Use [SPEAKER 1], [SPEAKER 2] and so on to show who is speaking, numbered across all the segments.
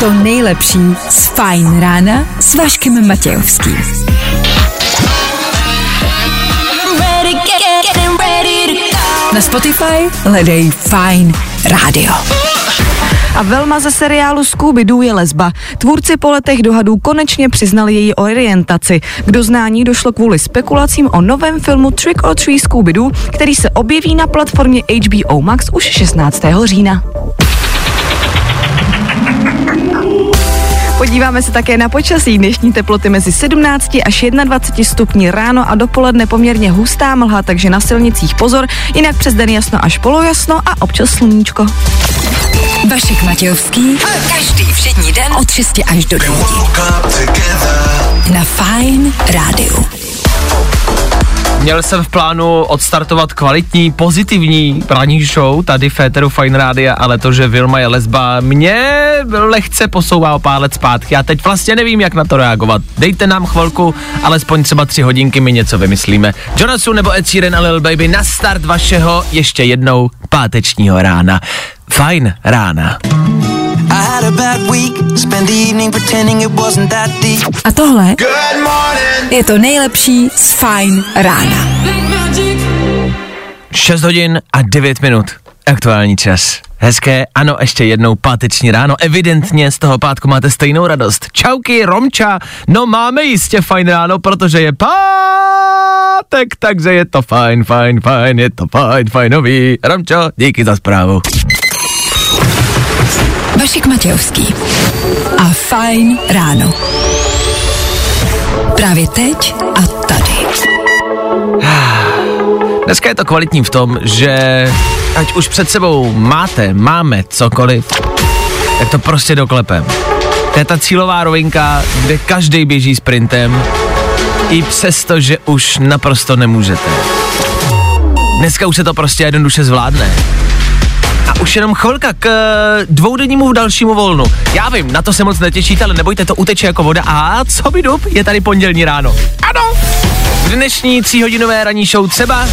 [SPEAKER 1] to
[SPEAKER 2] nejlepší z Fajn rána s Vaškem Matějovským. Na Spotify hledej Fajn rádio.
[SPEAKER 3] A Velma ze seriálu Scooby-Doo je lesba. Tvůrci po letech dohadů konečně přiznali její orientaci. K doznání došlo kvůli spekulacím o novém filmu Trick or Treat Scooby-Doo, který se objeví na platformě HBO Max už 16. října. Podíváme se také na počasí. Dnešní teploty mezi 17 až 21 stupni ráno a dopoledne poměrně hustá mlha, takže na silnicích pozor, jinak přes den jasno až polojasno a občas sluníčko.
[SPEAKER 2] Vašek Matějovský. Každý všední den od 6 až do 9. Na Fajn rádiu.
[SPEAKER 4] Měl jsem v plánu odstartovat kvalitní, pozitivní ranní show tady v Féteru Fine Rádia, ale to, že Vilma je lesba, mě lehce posouvá o pár let zpátky. Já teď vlastně nevím, jak na to reagovat. Dejte nám chvilku, alespoň třeba tři hodinky, my něco vymyslíme. Jonasu nebo Ed Sheeran a Lil Baby na start vašeho ještě jednou pátečního rána. Fajn rána.
[SPEAKER 5] A bad week, spent the evening pretending it wasn't that deep.
[SPEAKER 2] A tohle je to nejlepší z Fajn rána.
[SPEAKER 4] 6 hodin a 9 minut. Aktuální čas. Hezké, ano, ještě jednou páteční ráno. Evidentně z toho pátku máte stejnou radost. Čauky, Romča, no máme jistě fajn ráno, protože je pátek, takže je to fajn, fajn, fajn, je to fajn, fajnový. Romčo, díky za zprávu.
[SPEAKER 2] Vašek Matějovský. A Fajn ráno. Právě teď a tady.
[SPEAKER 4] Dneska je to kvalitní v tom, že ať už před sebou máte, máme cokoliv, tak to prostě doklepem. To je ta cílová rovinka, kde každý běží sprintem, i přesto, že už naprosto nemůžete. Dneska už se to prostě jednoduše zvládne. Už jenom chvilka k eh, dvoudennímu dalšímu volnu. Já vím, na to se moc netěšíte, ale nebojte, to uteče jako voda. A co by dup, je tady pondělní ráno. Ano, v dnešní tříhodinové ranní show třeba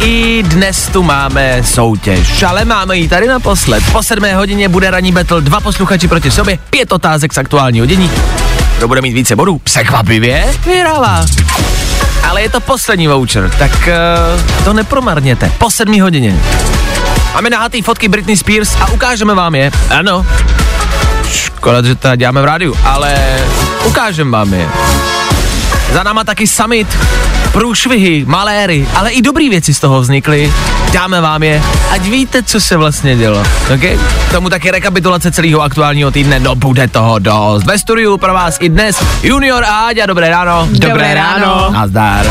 [SPEAKER 4] i dnes tu máme soutěž, ale máme ji tady naposled. Po sedmé hodině bude ranní battle, dva posluchači proti sobě, pět otázek z aktuálního dění. Kdo bude mít více bodů? Překvapivě vyhrává. Ale je to poslední voucher, tak uh, to nepromarněte. Po sedmí hodině. Máme nahatý fotky Britney Spears a ukážeme vám je. Ano. Škoda, že to děláme v rádiu, ale ukážeme vám je. Za náma taky summit, průšvihy, maléry, ale i dobrý věci z toho vznikly. Dáme vám je, ať víte, co se vlastně dělo. Okay? K Tomu taky rekapitulace celého aktuálního týdne, no bude toho dost. Ve studiu pro vás i dnes Junior a Áďa, dobré ráno.
[SPEAKER 3] Dobré ráno.
[SPEAKER 4] Nazdar.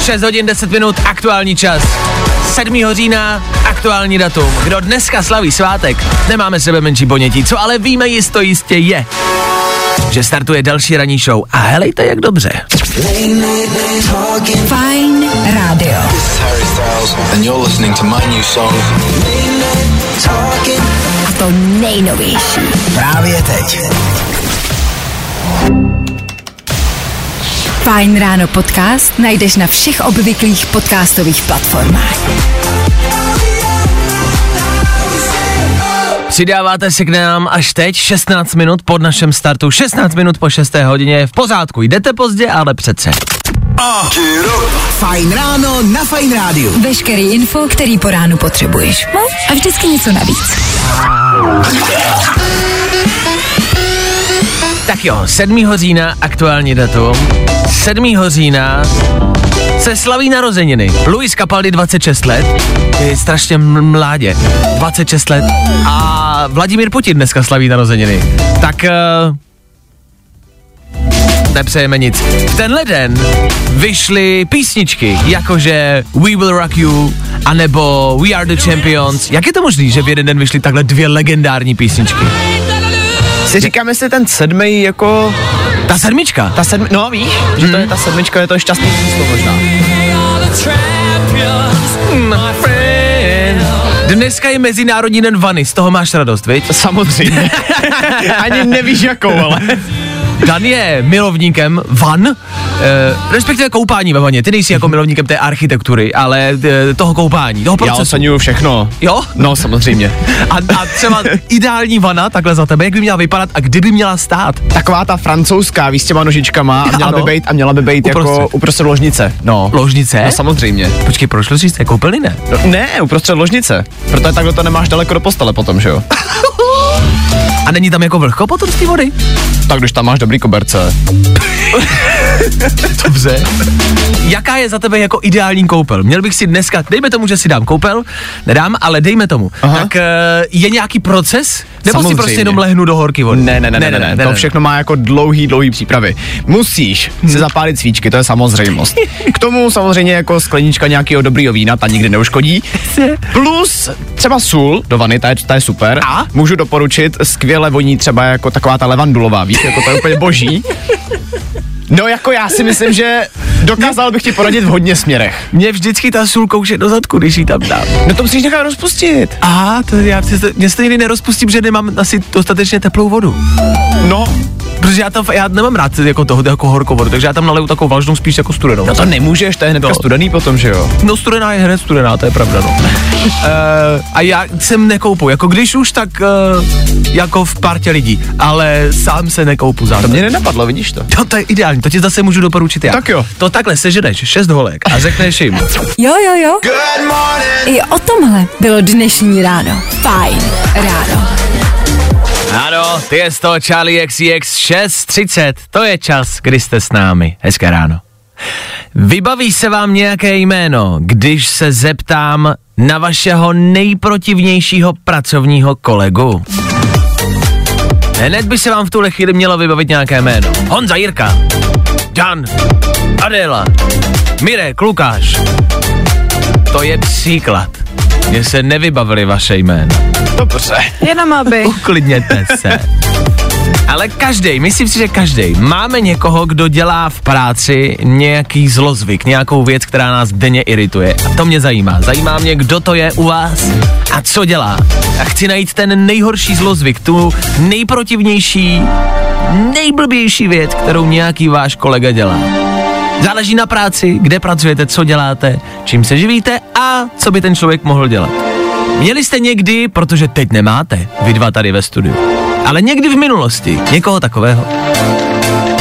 [SPEAKER 4] 6 hodin 10 minut, aktuální čas. 7. října, aktuální datum. Kdo dneska slaví svátek, nemáme sebe menší ponětí, co ale víme jisto jistě je, že startuje další ranní show. A helejte, jak dobře.
[SPEAKER 2] Fajn rádio.
[SPEAKER 6] Harry Styles, and you're listening to my new song.
[SPEAKER 2] A to nejnovější.
[SPEAKER 6] Právě teď.
[SPEAKER 2] Fajn ráno podcast najdeš na všech obvyklých podcastových platformách.
[SPEAKER 4] Přidáváte si k nám až teď 16 minut pod našem startu, 16 minut po 6. hodině, v pořádku, jdete pozdě, ale přece.
[SPEAKER 7] Fajn ráno na Fajn rádiu.
[SPEAKER 2] Veškerý info, který po ránu potřebuješ. No a vždycky něco navíc.
[SPEAKER 4] Tak jo, 7. října, aktuální datum. 7. října se slaví narozeniny. Luis Capaldi 26 let, je strašně mládě, 26 let. A Vladimír Putin dneska slaví narozeniny. Tak uh, nepřejeme nic. V tenhle den vyšly písničky, jakože We Will Rock You, anebo We Are The Champions. Jak je to možné, že v jeden den vyšly takhle dvě legendární písničky?
[SPEAKER 8] Si říkáme si ten sedmý jako...
[SPEAKER 4] Ta sedmička.
[SPEAKER 8] Ta sedmi, no víš, že to je ta sedmička, je to šťastný číslo možná.
[SPEAKER 4] Dneska je Mezinárodní den vany, z toho máš radost, viď?
[SPEAKER 8] Samozřejmě. Ani nevíš jakou, ale.
[SPEAKER 4] Dan je milovníkem van, eh, respektive koupání ve vaně. Ty nejsi jako milovníkem té architektury, ale eh, toho koupání, toho
[SPEAKER 8] Já
[SPEAKER 4] procesu.
[SPEAKER 8] oceňuju všechno.
[SPEAKER 4] Jo?
[SPEAKER 8] No, samozřejmě.
[SPEAKER 4] A, a třeba ideální vana takhle za tebe, jak by měla vypadat a kdyby měla stát?
[SPEAKER 8] Taková ta francouzská, víš, s těma nožičkama a měla
[SPEAKER 4] Ano.
[SPEAKER 8] by být, a měla by být jako
[SPEAKER 4] Uprostřed.
[SPEAKER 8] uprostřed ložnice. No.
[SPEAKER 4] Ložnice?
[SPEAKER 8] No samozřejmě.
[SPEAKER 4] Počkej, proč ložnice? Koupelny ne?
[SPEAKER 8] No, ne, uprostřed ložnice. Protože takhle to nemáš daleko do postele potom, že jo?
[SPEAKER 4] A není tam jako vlhko potom z té vody?
[SPEAKER 8] Tak když tam máš dobrý koberce.
[SPEAKER 4] Dobře. Jaká je za tebe jako ideální koupel? Měl bych si dneska, dejme tomu, že si dám koupel, nedám, ale dejme tomu.
[SPEAKER 8] Aha.
[SPEAKER 4] Tak uh, je nějaký proces? Nebo si
[SPEAKER 8] Samozřejmě.
[SPEAKER 4] prostě jenom lehnu do horky vody?
[SPEAKER 8] Ne, ne, ne, ne, ne, ne, ne, to všechno má jako dlouhý, dlouhý přípravy. Musíš si zapálit svíčky, to je samozřejmost. K tomu samozřejmě jako sklenička nějakého dobrýho vína, ta nikdy neuškodí. Plus třeba sůl do vany, ta je, ta je super.
[SPEAKER 4] A?
[SPEAKER 8] Můžu doporučit, skvěle voní třeba jako taková ta levandulová, víš, jako to je úplně boží. No jako já si myslím, že dokázal bych ti poradit v hodně směrech.
[SPEAKER 4] Mě vždycky ta sůl kouše do zadku, když ji tam dám.
[SPEAKER 8] No to musíš nechat rozpustit.
[SPEAKER 4] A to já mě nikdy nerozpustím, že nemám asi dostatečně teplou vodu.
[SPEAKER 8] No,
[SPEAKER 4] Protože já, tam, já nemám rád jako toho, jako horkou vodu, takže já tam naleju takovou vlažnou spíš jako studenou.
[SPEAKER 8] no to nemůžeš, to je hnedka
[SPEAKER 4] No.
[SPEAKER 8] studený potom, že jo?
[SPEAKER 4] No studená je hned studená, to je pravda, no. uh, a já jsem nekoupu, jako když už, tak uh, jako v partě lidí, ale sám se nekoupu
[SPEAKER 8] To
[SPEAKER 4] zase.
[SPEAKER 8] mě nenapadlo, vidíš to?
[SPEAKER 4] No to je ideální, to ti zase můžu doporučit já.
[SPEAKER 8] Tak jo.
[SPEAKER 4] To takhle seženeš šest holek a řekneš jim,
[SPEAKER 2] Jo, jo, jo. I o tomhle bylo dnešní ráno. Fajn ráno.
[SPEAKER 4] Ano, ty je to Charlie XCX 6.30, to je čas, kdy jste s námi. Hezké ráno. Vybaví se vám nějaké jméno, když se zeptám na vašeho nejprotivnějšího pracovního kolegu? Hned by se vám v tuhle chvíli mělo vybavit nějaké jméno. Honza Jirka, Jan, Adela, Mirek, Lukáš. To je příklad. Mně se nevybavili vaše jména.
[SPEAKER 8] Dobře.
[SPEAKER 3] Jenom aby.
[SPEAKER 4] Uklidněte se. Ale každý, myslím si, že každý, máme někoho, kdo dělá v práci nějaký zlozvyk, nějakou věc, která nás denně irituje. A to mě zajímá. Zajímá mě, kdo to je u vás a co dělá. A chci najít ten nejhorší zlozvyk, tu nejprotivnější, nejblbější věc, kterou nějaký váš kolega dělá. Záleží na práci, kde pracujete, co děláte, čím se živíte a co by ten člověk mohl dělat. Měli jste někdy, protože teď nemáte, vy dva tady ve studiu, ale někdy v minulosti někoho takového.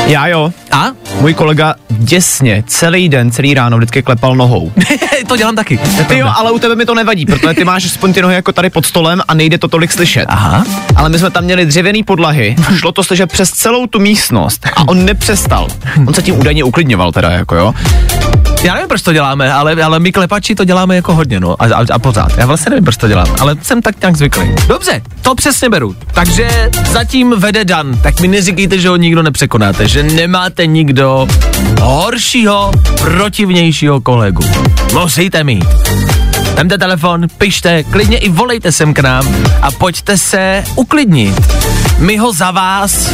[SPEAKER 8] Já jo.
[SPEAKER 4] A?
[SPEAKER 8] Můj kolega děsně celý den, celý ráno vždycky klepal nohou.
[SPEAKER 4] to dělám taky. to
[SPEAKER 8] Ty jo, ale u tebe mi to nevadí, protože ty máš aspoň ty nohy jako tady pod stolem a nejde to tolik slyšet.
[SPEAKER 4] Aha.
[SPEAKER 8] Ale my jsme tam měli dřevěný podlahy a šlo to slyšet přes celou tu místnost a on nepřestal. On se tím údajně uklidňoval teda, jako jo.
[SPEAKER 4] Já nevím, proč to děláme, ale, ale my klepači to děláme jako hodně, no, a, a, a pořád. Já vlastně nevím, proč to dělám, ale jsem tak nějak zvyklý. Dobře, to přesně beru. Takže zatím vede Dan, tak mi neříkejte, že ho nikdo nepřekonáte, že nemáte nikdo horšího, protivnějšího kolegu. Musíte mít. Vemte telefon, pište, klidně i volejte sem k nám a pojďte se uklidnit. My ho za vás,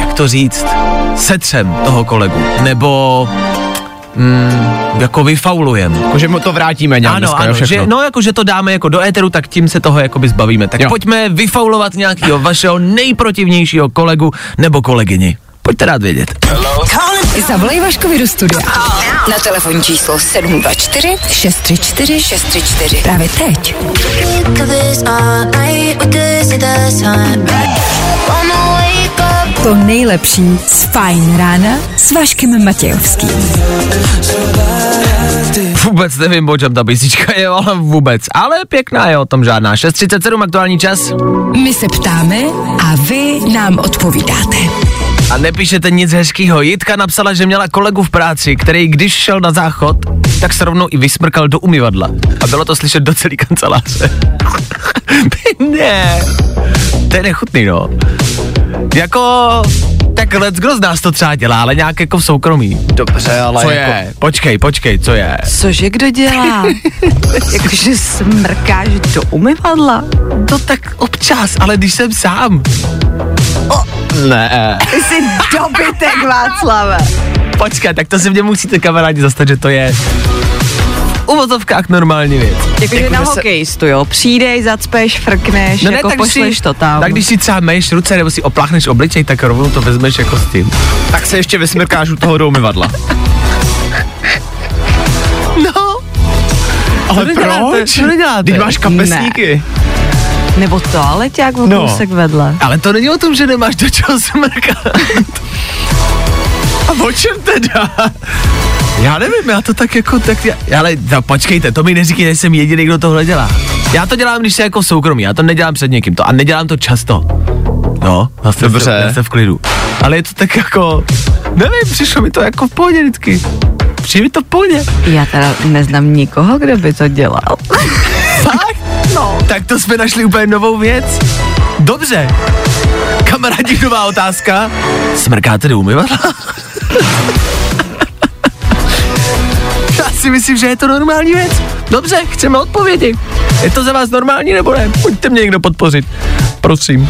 [SPEAKER 4] jak to říct, setřem toho kolegu, nebo mm, jako vyfaulujem.
[SPEAKER 8] Jakože mu to vrátíme nějak
[SPEAKER 4] Ano,
[SPEAKER 8] dneska, jo,
[SPEAKER 4] ano,
[SPEAKER 8] všechno.
[SPEAKER 4] že, no jako, že to dáme jako do éteru, tak tím se toho jakoby zbavíme. Tak
[SPEAKER 8] Jo.
[SPEAKER 4] pojďme vyfaulovat nějakého vašeho nejprotivnějšího kolegu nebo kolegyni. Pojďte rád vědět.
[SPEAKER 2] Zavolej Vaškovi do studia. Na telefonní číslo 724 634 634. Právě teď. To nejlepší z Fajn rána s Vaškem Matějovským.
[SPEAKER 4] Vůbec nevím, o čem ta písnička je, ale vůbec. Ale pěkná je o tom žádná. 6.37 aktuální čas.
[SPEAKER 2] My se ptáme a vy nám odpovídáte.
[SPEAKER 4] A nepíšete nic hezkýho. Jitka napsala, že měla kolegu v práci, který když šel na záchod, tak se rovnou i vysmrkal do umyvadla. A bylo to slyšet do celé kanceláře. ne, to je nechutný, no. Jako, tak let's kdo z nás to třeba dělá, ale nějak jako v soukromí.
[SPEAKER 8] Dobře, ale
[SPEAKER 4] Co
[SPEAKER 8] jako...
[SPEAKER 4] je? Počkej, počkej, co je?
[SPEAKER 3] Cože kdo dělá? Jakože smrkáš do umyvadla?
[SPEAKER 4] To tak občas, ale když jsem sám.
[SPEAKER 8] Ne.
[SPEAKER 3] Ty jsi dobytek, Václave.
[SPEAKER 4] Počkej, tak to si mě musíte kamarádi zastat, že to je v uvozovkách normální věc.
[SPEAKER 3] Jakože
[SPEAKER 8] Jako,
[SPEAKER 3] na hokejistu, jo. Přijdeš, zacpeš, frkneš, no jako
[SPEAKER 4] tak když
[SPEAKER 3] pošleš
[SPEAKER 4] si,
[SPEAKER 3] to tam.
[SPEAKER 4] Tak když si třeba meješ ruce nebo si opláchneš obličej, tak rovnou to vezmeš jako s tím.
[SPEAKER 8] Tak se ještě vysmrkáš u toho do umyvadla.
[SPEAKER 4] No,
[SPEAKER 8] Ale
[SPEAKER 4] neděláte,
[SPEAKER 8] proč?
[SPEAKER 4] to neděláte.
[SPEAKER 8] Když máš kapesníky.
[SPEAKER 3] Nebo toaleťák o
[SPEAKER 8] No.
[SPEAKER 3] kousek vedle.
[SPEAKER 4] ale to není o tom, že nemáš do čeho smrkat.
[SPEAKER 8] A o čem teda?
[SPEAKER 4] Já nevím, já to tak jako tak, já, ale no, počkejte, to mi neříkejte, že jsem jediný, kdo tohle dělá. Já to dělám, když se jako soukromí, já to nedělám před někým to a nedělám to často. No, zase
[SPEAKER 8] Dobře.
[SPEAKER 4] Se, já jsem v klidu. Ale je to tak jako, nevím, přišlo mi to jako v pohodě vždycky. Přijde mi to v pohodě.
[SPEAKER 3] Já teda neznám nikoho, kdo by to dělal.
[SPEAKER 4] Fakt? No. Tak to jsme našli úplně novou věc. Dobře. Kamarádi, nová otázka. Smrkáte do umyvadla? Si myslím, že je to normální věc. Dobře, chceme odpovědi. Je to za vás normální nebo ne? Pojďte mě někdo podpořit. Prosím.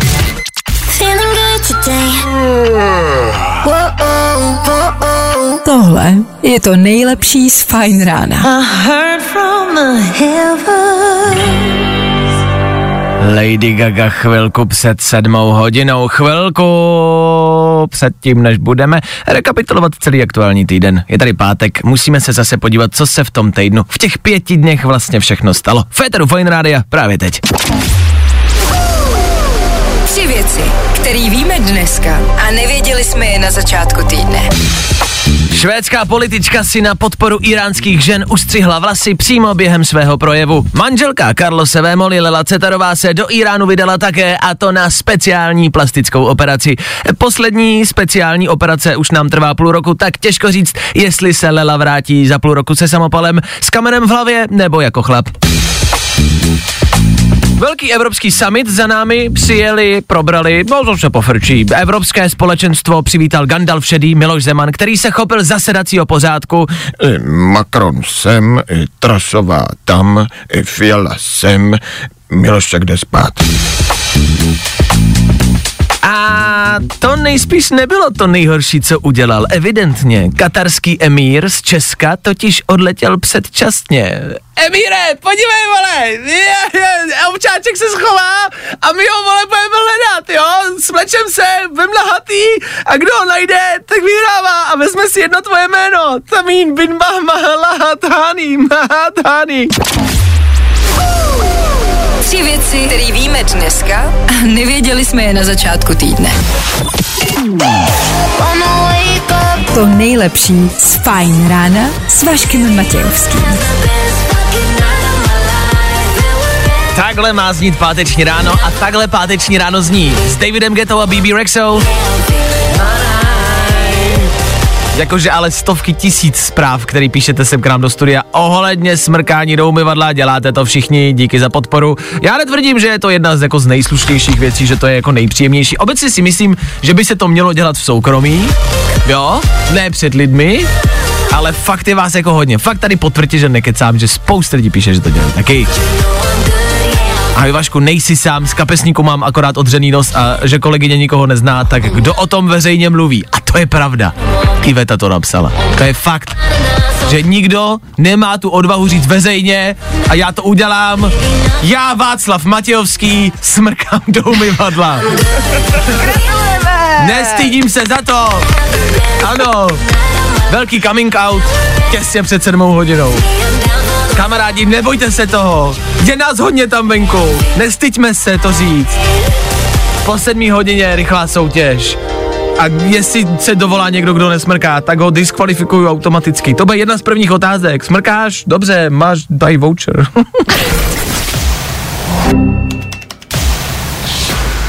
[SPEAKER 2] Tohle je to nejlepší z Fajn rána.
[SPEAKER 1] I heard from the heavens.
[SPEAKER 4] Lady Gaga chvilku před sedmou hodinou, chvilku před tím, než budeme rekapitulovat celý aktuální týden. Je tady pátek, musíme se zase podívat, co se v tom týdnu, v těch pěti dnech vlastně všechno stalo. Féteru Fine Rádia právě teď.
[SPEAKER 2] Tři věci, které víme dneska a nevěděli jsme je na začátku týdne.
[SPEAKER 4] Švédská politička si na podporu iránských žen ustřihla vlasy přímo během svého projevu. Manželka Carlose Vémoli Lela Cetarová se do Iránu vydala také a to na speciální plastickou operaci. Poslední speciální operace už nám trvá půl roku, tak těžko říct, jestli se Lela vrátí za půl roku se samopalem, s kamenem v hlavě nebo jako chlap. Velký evropský summit za námi přijeli, probrali, no to se pofrčí. Evropské společenstvo přivítal Gandalf šedý Miloš Zeman, který se chopil zasedacího pořádku.
[SPEAKER 9] Eh, Macron sem, eh, Trasová tam, eh, Fiala sem, Milošek jde spát.
[SPEAKER 4] A to nejspíš nebylo to nejhorší, co udělal. Evidentně, katarský emír z Česka totiž odletěl předčasně. Emíre, podívej, vole, je, je, ovčáček se schová a my ho, vole, budeme hledat, jo? Smlečem se, vem nahatý a kdo ho najde, tak vyhrává a vezme si jedno tvoje jméno. Tamín bin Mahatani, Mahatani.
[SPEAKER 2] Tři věci, které víme dneska a nevěděli jsme je na začátku týdne. To nejlepší z Fajn rána s Vaškem Matějovským.
[SPEAKER 4] Takhle má znít páteční ráno a takhle páteční ráno zní s Davidem Gettou a BB Rexou. Jakože ale stovky tisíc zpráv, který píšete sem k nám do studia ohledně smrkání do umyvadla, děláte to všichni, díky za podporu. Já netvrdím, že je to jedna z jako z nejslušnějších věcí, že to je jako nejpříjemnější. Obecně si myslím, že by se to mělo dělat v soukromí, jo, ne před lidmi, ale fakt je vás jako hodně. Fakt tady potvrdí, že nekecám, že spousta lidí píše, že to dělají taky. Ahoj Vašku, nejsi sám, z kapesníku mám akorát odřený nos a že kolegyně nikoho nezná, tak kdo o tom veřejně mluví? A to je pravda. Iveta to napsala. To je fakt, že nikdo nemá tu odvahu říct veřejně a já to udělám. Já Václav Matějovský smrkám do umyvadla. Nestydím se za to. Ano. Velký coming out těsně před sedmou hodinou. Kamarádi, nebojte se toho. Je nás hodně tam venku. Nestyďme se to říct. Po sedmí hodině rychlá soutěž. A jestli se dovolá někdo, kdo nesmrká, tak ho diskvalifikuju automaticky. To bude jedna z prvních otázek. Smrkáš? Dobře, máš, daj voucher.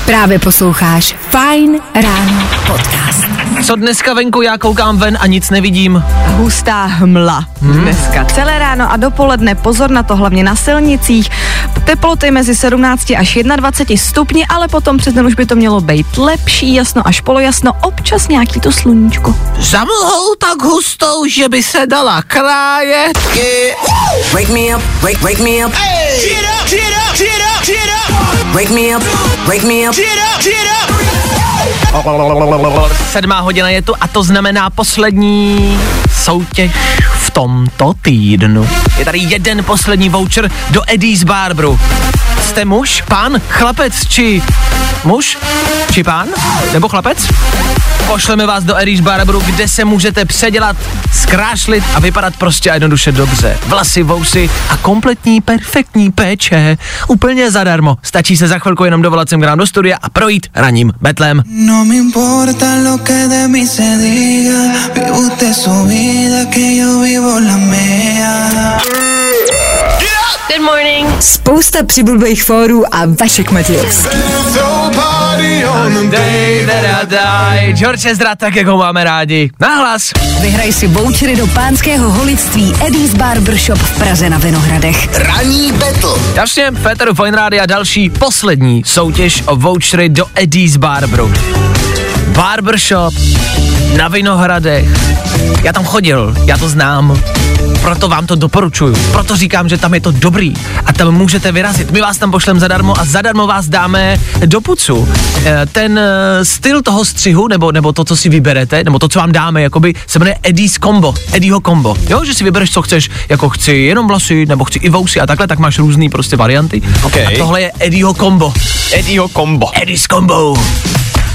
[SPEAKER 2] Právě posloucháš Fajn ráno podcast.
[SPEAKER 4] Co dneska venku, já koukám ven a nic nevidím.
[SPEAKER 3] Hustá hmla dneska. Celé ráno a dopoledne pozor na to, hlavně na silnicích. Teploty mezi 17 až 21 stupni, ale potom přes den už by to mělo být lepší, jasno až polojasno, občas nějaký to sluníčko.
[SPEAKER 4] Za mlhou tak hustou, že by se dala krájet.
[SPEAKER 5] Wake me up, wake, wake me up. Wake me up, wake me up.
[SPEAKER 4] Sedmá hodina je tu a to znamená poslední soutěž v tomto týdnu. Je tady jeden poslední voucher do Eddie's Barbru. Jste muž, pán, chlapec či muž? Či pán? Nebo chlapec? Pošleme vás do Eddie's Barbru, kde se můžete předělat, zkrášlit a vypadat prostě a jednoduše dobře. Vlasy, vousy a kompletní perfektní péče. Úplně zadarmo. Stačí se za chvilku jenom dovolat sem k nám do studia a projít raním betlem.
[SPEAKER 5] No me importa lo que de mí se diga. Usted su vida, que yo vivo la.
[SPEAKER 1] Good morning.
[SPEAKER 2] Spousta přibulbých fórů a Vašek Matějovský.
[SPEAKER 4] George Ezra, tak jak ho máme rádi. Nahlas.
[SPEAKER 2] Vyhraj si vouchery do pánského holictví Eddie's Barbershop v Praze na Vinohradech.
[SPEAKER 7] Ranní battle.
[SPEAKER 4] Jasně, Féteru Fine a další poslední soutěž o vouchery do Eddie's Barbru. Barbershop na Vinohradech. Já tam chodil, já to znám. Proto vám to doporučuju. Proto říkám, že tam je to dobrý. A tam můžete vyrazit. My vás tam pošlem zadarmo a zadarmo vás dáme do pucu. Eh, Ten eh, styl toho střihu, nebo, nebo to, co si vyberete, nebo to, co vám dáme, jakoby se jmenuje Eddie's Combo. Eddieho Combo. Jo, že si vybereš, co chceš. Jako chci jenom vlasy, nebo chci i vousy a takhle, tak máš různý prostě varianty.
[SPEAKER 8] OK.
[SPEAKER 4] A tohle je Eddieho Combo.
[SPEAKER 8] Eddieho kombo.
[SPEAKER 4] Eddie's Combo.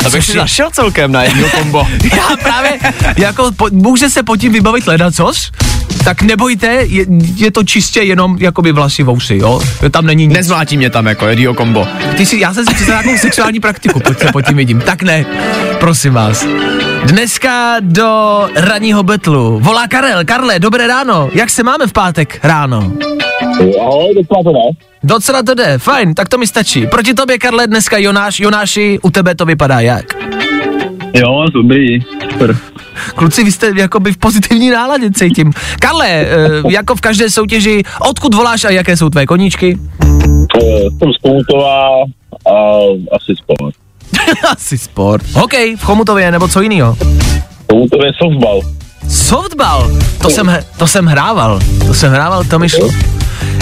[SPEAKER 8] To bych si našel celkem na Eddieho kombo.
[SPEAKER 4] Já právě, jako po, může se pod tím vybavit ledacos, tak nebojte, je, je to čistě jenom jakoby vlasy, vousy, jo? Tam není nic.
[SPEAKER 8] Nezmlátí mě tam jako Eddieho kombo.
[SPEAKER 4] Ty si, já jsem si představil nějakou sexuální praktiku, pojď se pod tím vidím. Tak ne, prosím vás. Dneska do ranního betlu volá Karel. Karle, dobré ráno. Jak se máme v pátek ráno?
[SPEAKER 10] Ahoj, docela to ne.
[SPEAKER 4] Docela to jde, fajn, tak to mi stačí. Proti tobě, Karle, dneska Jonáš. Jonáši, u tebe to vypadá jak?
[SPEAKER 10] Jo, dobrý. Super.
[SPEAKER 4] Kluci, vy jste jakoby v pozitivní náladě cítím. Karle, eh, jako v každé soutěži, odkud voláš a jaké jsou tvé koníčky?
[SPEAKER 10] Jsem z Komutová a asi sport.
[SPEAKER 4] Asi sport. Hokej v Chomutově nebo co jiného?
[SPEAKER 10] Komutově softball.
[SPEAKER 4] Softball, to jsem, to jsem hrával, to jsem hrával, to mi šlo.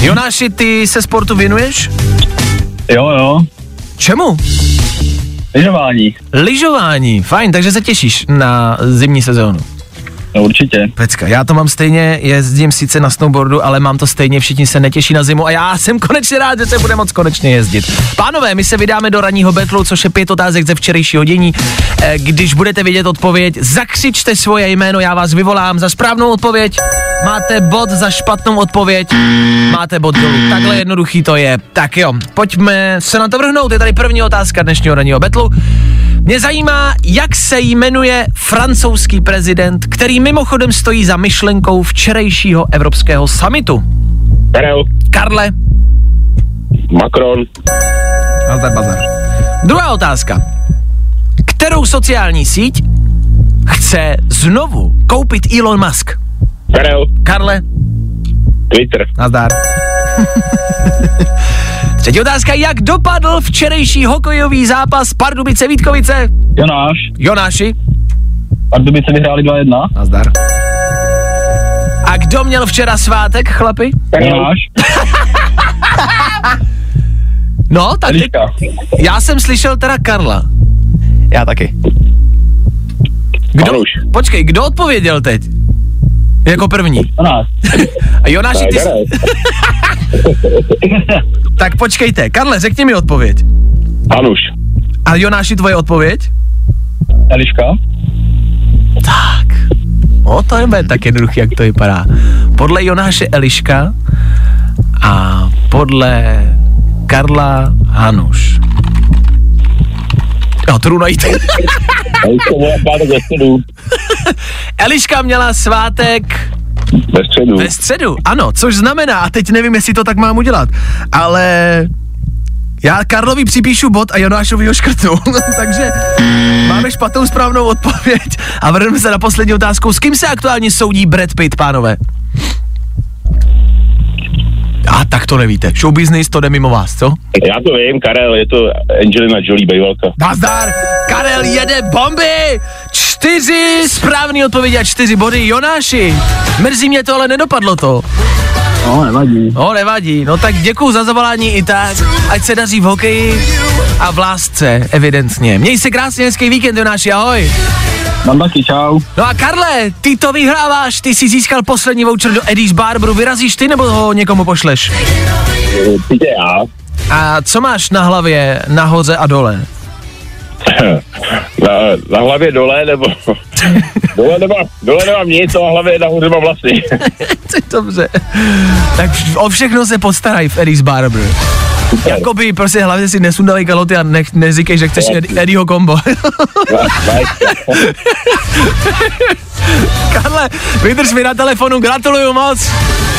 [SPEAKER 4] Jonáši, ty se sportu věnuješ?
[SPEAKER 10] Jo, jo.
[SPEAKER 4] Čemu?
[SPEAKER 10] Lyžování.
[SPEAKER 4] Lyžování, fajn, takže se těšíš na zimní sezónu.
[SPEAKER 10] No určitě.
[SPEAKER 4] Pecka, já to mám stejně, jezdím sice na snowboardu, ale mám to stejně, všichni se netěší na zimu a já jsem konečně rád, že se bude moc konečně jezdit. Pánové, my se vydáme do ranního betlu, což je pět otázek ze včerejšího dění. Eh, Když budete vědět odpověď, zakřičte svoje jméno, já vás vyvolám za správnou odpověď. Máte bod za špatnou odpověď, máte bod dolů. Takhle jednoduchý to je. Tak jo, pojďme se na to vrhnout. Je tady první otázka dnešního ranního betlu. Mě zajímá, jak se jmenuje francouzský prezident, který mimochodem stojí za myšlenkou včerejšího evropského samitu.
[SPEAKER 10] Karel.
[SPEAKER 4] Karle,
[SPEAKER 10] Macron.
[SPEAKER 4] Nazdar bazar. Druhá otázka. Kterou sociální síť chce znovu koupit Elon Musk?
[SPEAKER 10] Karel.
[SPEAKER 4] Karle,
[SPEAKER 10] Twitter.
[SPEAKER 4] nazdar. Třetí otázka, jak dopadl včerejší hokejový zápas Pardubice Vítkovice?
[SPEAKER 10] Jonáš.
[SPEAKER 4] Jonáši,
[SPEAKER 10] Pardubice vyhráli 2-1.
[SPEAKER 4] nazdar. A kdo měl včera svátek, chlapi?
[SPEAKER 10] Jonáš.
[SPEAKER 4] No, tak teď,
[SPEAKER 10] Eliška.
[SPEAKER 4] já jsem slyšel teda Karla.
[SPEAKER 8] Já taky.
[SPEAKER 4] Kdo, počkej, kdo odpověděl teď? Jako první. Jonáši, ty, tak počkejte, Karle, řekni mi odpověď.
[SPEAKER 10] Hanuš.
[SPEAKER 4] A Jonáši, tvoje odpověď?
[SPEAKER 10] Eliška.
[SPEAKER 4] Tak. O, to je tak jednoduchý, jak to vypadá. Podle Jonáše Eliška a podle Karla Hanuš. Jdu najít.
[SPEAKER 10] Eliška
[SPEAKER 4] měla svátek
[SPEAKER 10] Ve středu.
[SPEAKER 4] ve středu, ano, což znamená, a teď nevím, jestli to tak mám udělat, ale já Karlovi připíšu bod a Jonášovi ho škrtnu, takže máme špatnou správnou odpověď a vrhneme se na poslední otázku. S kým se aktuálně soudí Brad Pitt, pánové? A tak to nevíte. Show business to jde mimo vás, co?
[SPEAKER 10] Já to vím, Karel, je to Angelina Jolie, bejvalka.
[SPEAKER 4] Nazdar! Karel jede bomby! Čtyři správné odpovědi a čtyři body. Jonáši, mrzí mě to, ale nedopadlo to.
[SPEAKER 10] No, nevadí.
[SPEAKER 4] No, nevadí. No tak děkuju za zavolání i tak. Ať se daří v hokeji. a v lásce, evidentně. Měj se krásně, hezký víkend, Jonáši, ahoj.
[SPEAKER 10] Mám taky, čau.
[SPEAKER 4] No a Karle, ty to vyhráváš, ty jsi získal poslední voucher do Eddie's Barberu, vyrazíš ty nebo ho někomu pošleš?
[SPEAKER 10] Píte já.
[SPEAKER 4] A co máš na hlavě, nahoře a dole?
[SPEAKER 10] Na, na hlavě dole, nebo... dole, nemám, dole nemám nic, na hlavě nahoře mám vlasy.
[SPEAKER 4] To je Dobře. Tak o všechno se postarají v Eddie's Barber. Jakoby prostě hlavně si nesundavej kaloty a nech, neříkej, že chceš Ed, Eddieho kombo. Karle, vydrž mi na telefonu, gratuluju moc.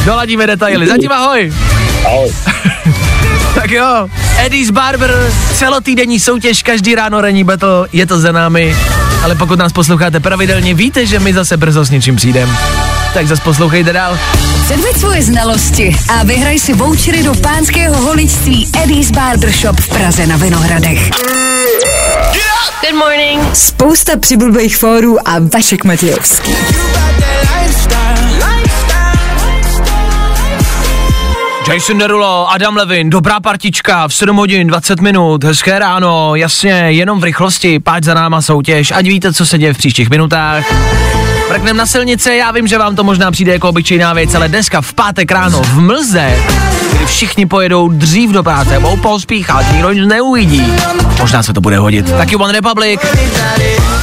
[SPEAKER 4] Doladíme detaily. Zatím ahoj.
[SPEAKER 10] Ahoj.
[SPEAKER 4] Tak jo, Eddie's Barber, celotýdenní soutěž, každý ráno ranní battle, je to za námi. Ale pokud nás posloucháte pravidelně, víte, že my zase brzo s něčím přijdem. Tak zase poslouchejte dál.
[SPEAKER 2] Předveď svoje znalosti a vyhraj si vouchery do pánského holičství Eddie's Barbershop v Praze na Vinohradech.
[SPEAKER 1] Good morning.
[SPEAKER 2] Spousta přibulbých fórů a Vašek Matějovský.
[SPEAKER 4] Jason Derulo, Adam Levin, dobrá partička v 7 hodin 20 minut, hezké ráno, jasně, jenom v rychlosti, páč za náma soutěž, ať víte, co se děje v příštích minutách. Mrknem na silnice, já vím, že vám to možná přijde jako obyčejná věc, ale dneska v pátek ráno v Mlze, kdy všichni pojedou dřív do práce, budou pospíchat, nikdo nic neuvidí. Možná se to bude hodit. Taky One Republic.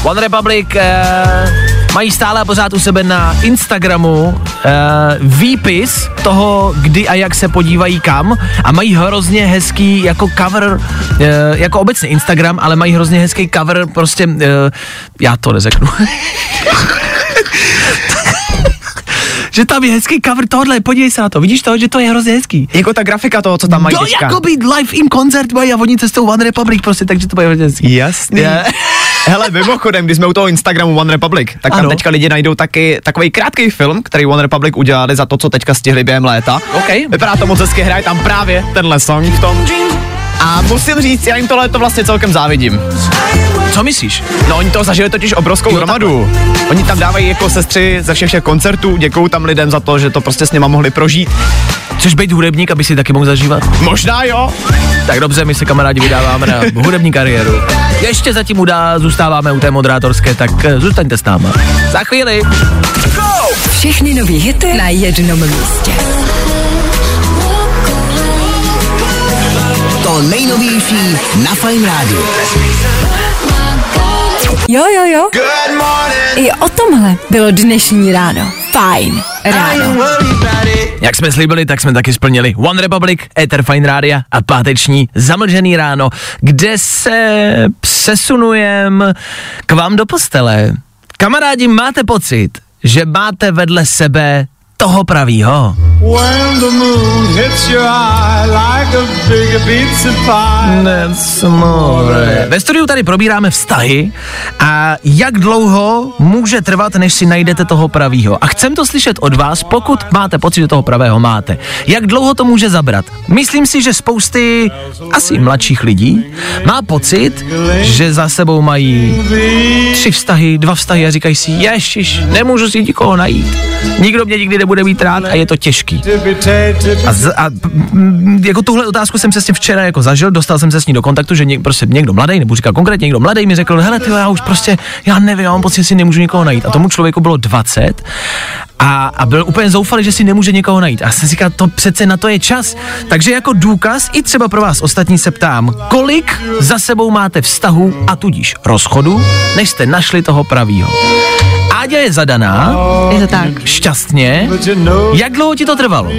[SPEAKER 4] One Republic eh, mají stále pořád u sebe na Instagramu eh, výpis toho, kdy a jak se podívají kam a mají hrozně hezký jako cover, eh, jako obecně Instagram, ale mají hrozně hezký cover, prostě, eh, já to neřeknu. že tam je hezký cover tohle, podívej se na to, vidíš to, že to je hrozně hezký.
[SPEAKER 8] Jako ta grafika toho, co tam mají teďka.
[SPEAKER 4] jako být live in koncert mají a oni cestou One Republic prostě, takže to bude hrozně hezký.
[SPEAKER 8] Jasný.
[SPEAKER 4] Je.
[SPEAKER 8] Hele, mimochodem, když jsme u toho Instagramu One Republic, tak tam
[SPEAKER 4] Ano.
[SPEAKER 8] teďka lidi najdou taky takový krátký film, který One Republic udělali za to, co teďka stihli během léta.
[SPEAKER 4] OK.
[SPEAKER 8] Vypadá to moc hezky, hraje tam právě tenhle song v tom. A musím říct, já jim tohle to vlastně celkem závidím.
[SPEAKER 4] Co myslíš?
[SPEAKER 8] No oni to zažili totiž obrovskou hromadu. Oni tam dávají jako sestři ze všech všech koncertů, děkují tam lidem za to, že to prostě s nima mohli prožít.
[SPEAKER 4] Chceš být hudebník, aby si taky mohl zažívat?
[SPEAKER 8] Možná jo.
[SPEAKER 4] Tak dobře, my se kamarádi vydáváme na hudební kariéru. Ještě zatím udá, zůstáváme u té moderátorské, tak eh, zůstaňte s náma. Za chvíli.
[SPEAKER 2] Všechny nový hity na jednom místě.
[SPEAKER 7] To nejnovější na Fine Radio.
[SPEAKER 2] Jo, jo, jo. I o tomhle bylo dnešní ráno. Fajn ráno.
[SPEAKER 4] Jak jsme slíbili, tak jsme taky splnili One Republic, Ether Fine Rádia a páteční zamlžený ráno, kde se přesunujem k vám do postele. Kamarádi, máte pocit, že máte vedle sebe toho pravýho?
[SPEAKER 5] When the moon hits your eye like a big pizza pie.
[SPEAKER 4] Ve studiu tady probíráme vztahy a jak dlouho může trvat, než si najdete toho pravýho. A chcem to slyšet od vás, pokud máte pocit, že toho pravého máte. Jak dlouho to může zabrat? Myslím si, že spousty asi mladších lidí má pocit, že za sebou mají tři vztahy, dva vztahy a říkají si, ježiš, nemůžu si nikoho najít. Nikdo mě nikdy nebude mít rád a je to těžký. A, z, a jako tuhle otázku jsem přesně včera jako zažil, dostal jsem se s ní do kontaktu, že něk, prostě někdo mladý, nebo říkal konkrétně někdo mladý, mi řekl, hele ty, já už prostě, já nevím, já mám pocit, že si nemůžu nikoho najít. A tomu člověku bylo 20 a, a byl úplně zoufalý, že si nemůže někoho najít. A jsem si říkal, to přece na to je čas. Takže jako důkaz i třeba pro vás ostatní se ptám, kolik za sebou máte vztahu a tudíž rozchodu, než jste našli toho pravýho. Áďa je zadaná,
[SPEAKER 3] Je to tak.
[SPEAKER 4] šťastně. Jak dlouho ti to trvalo?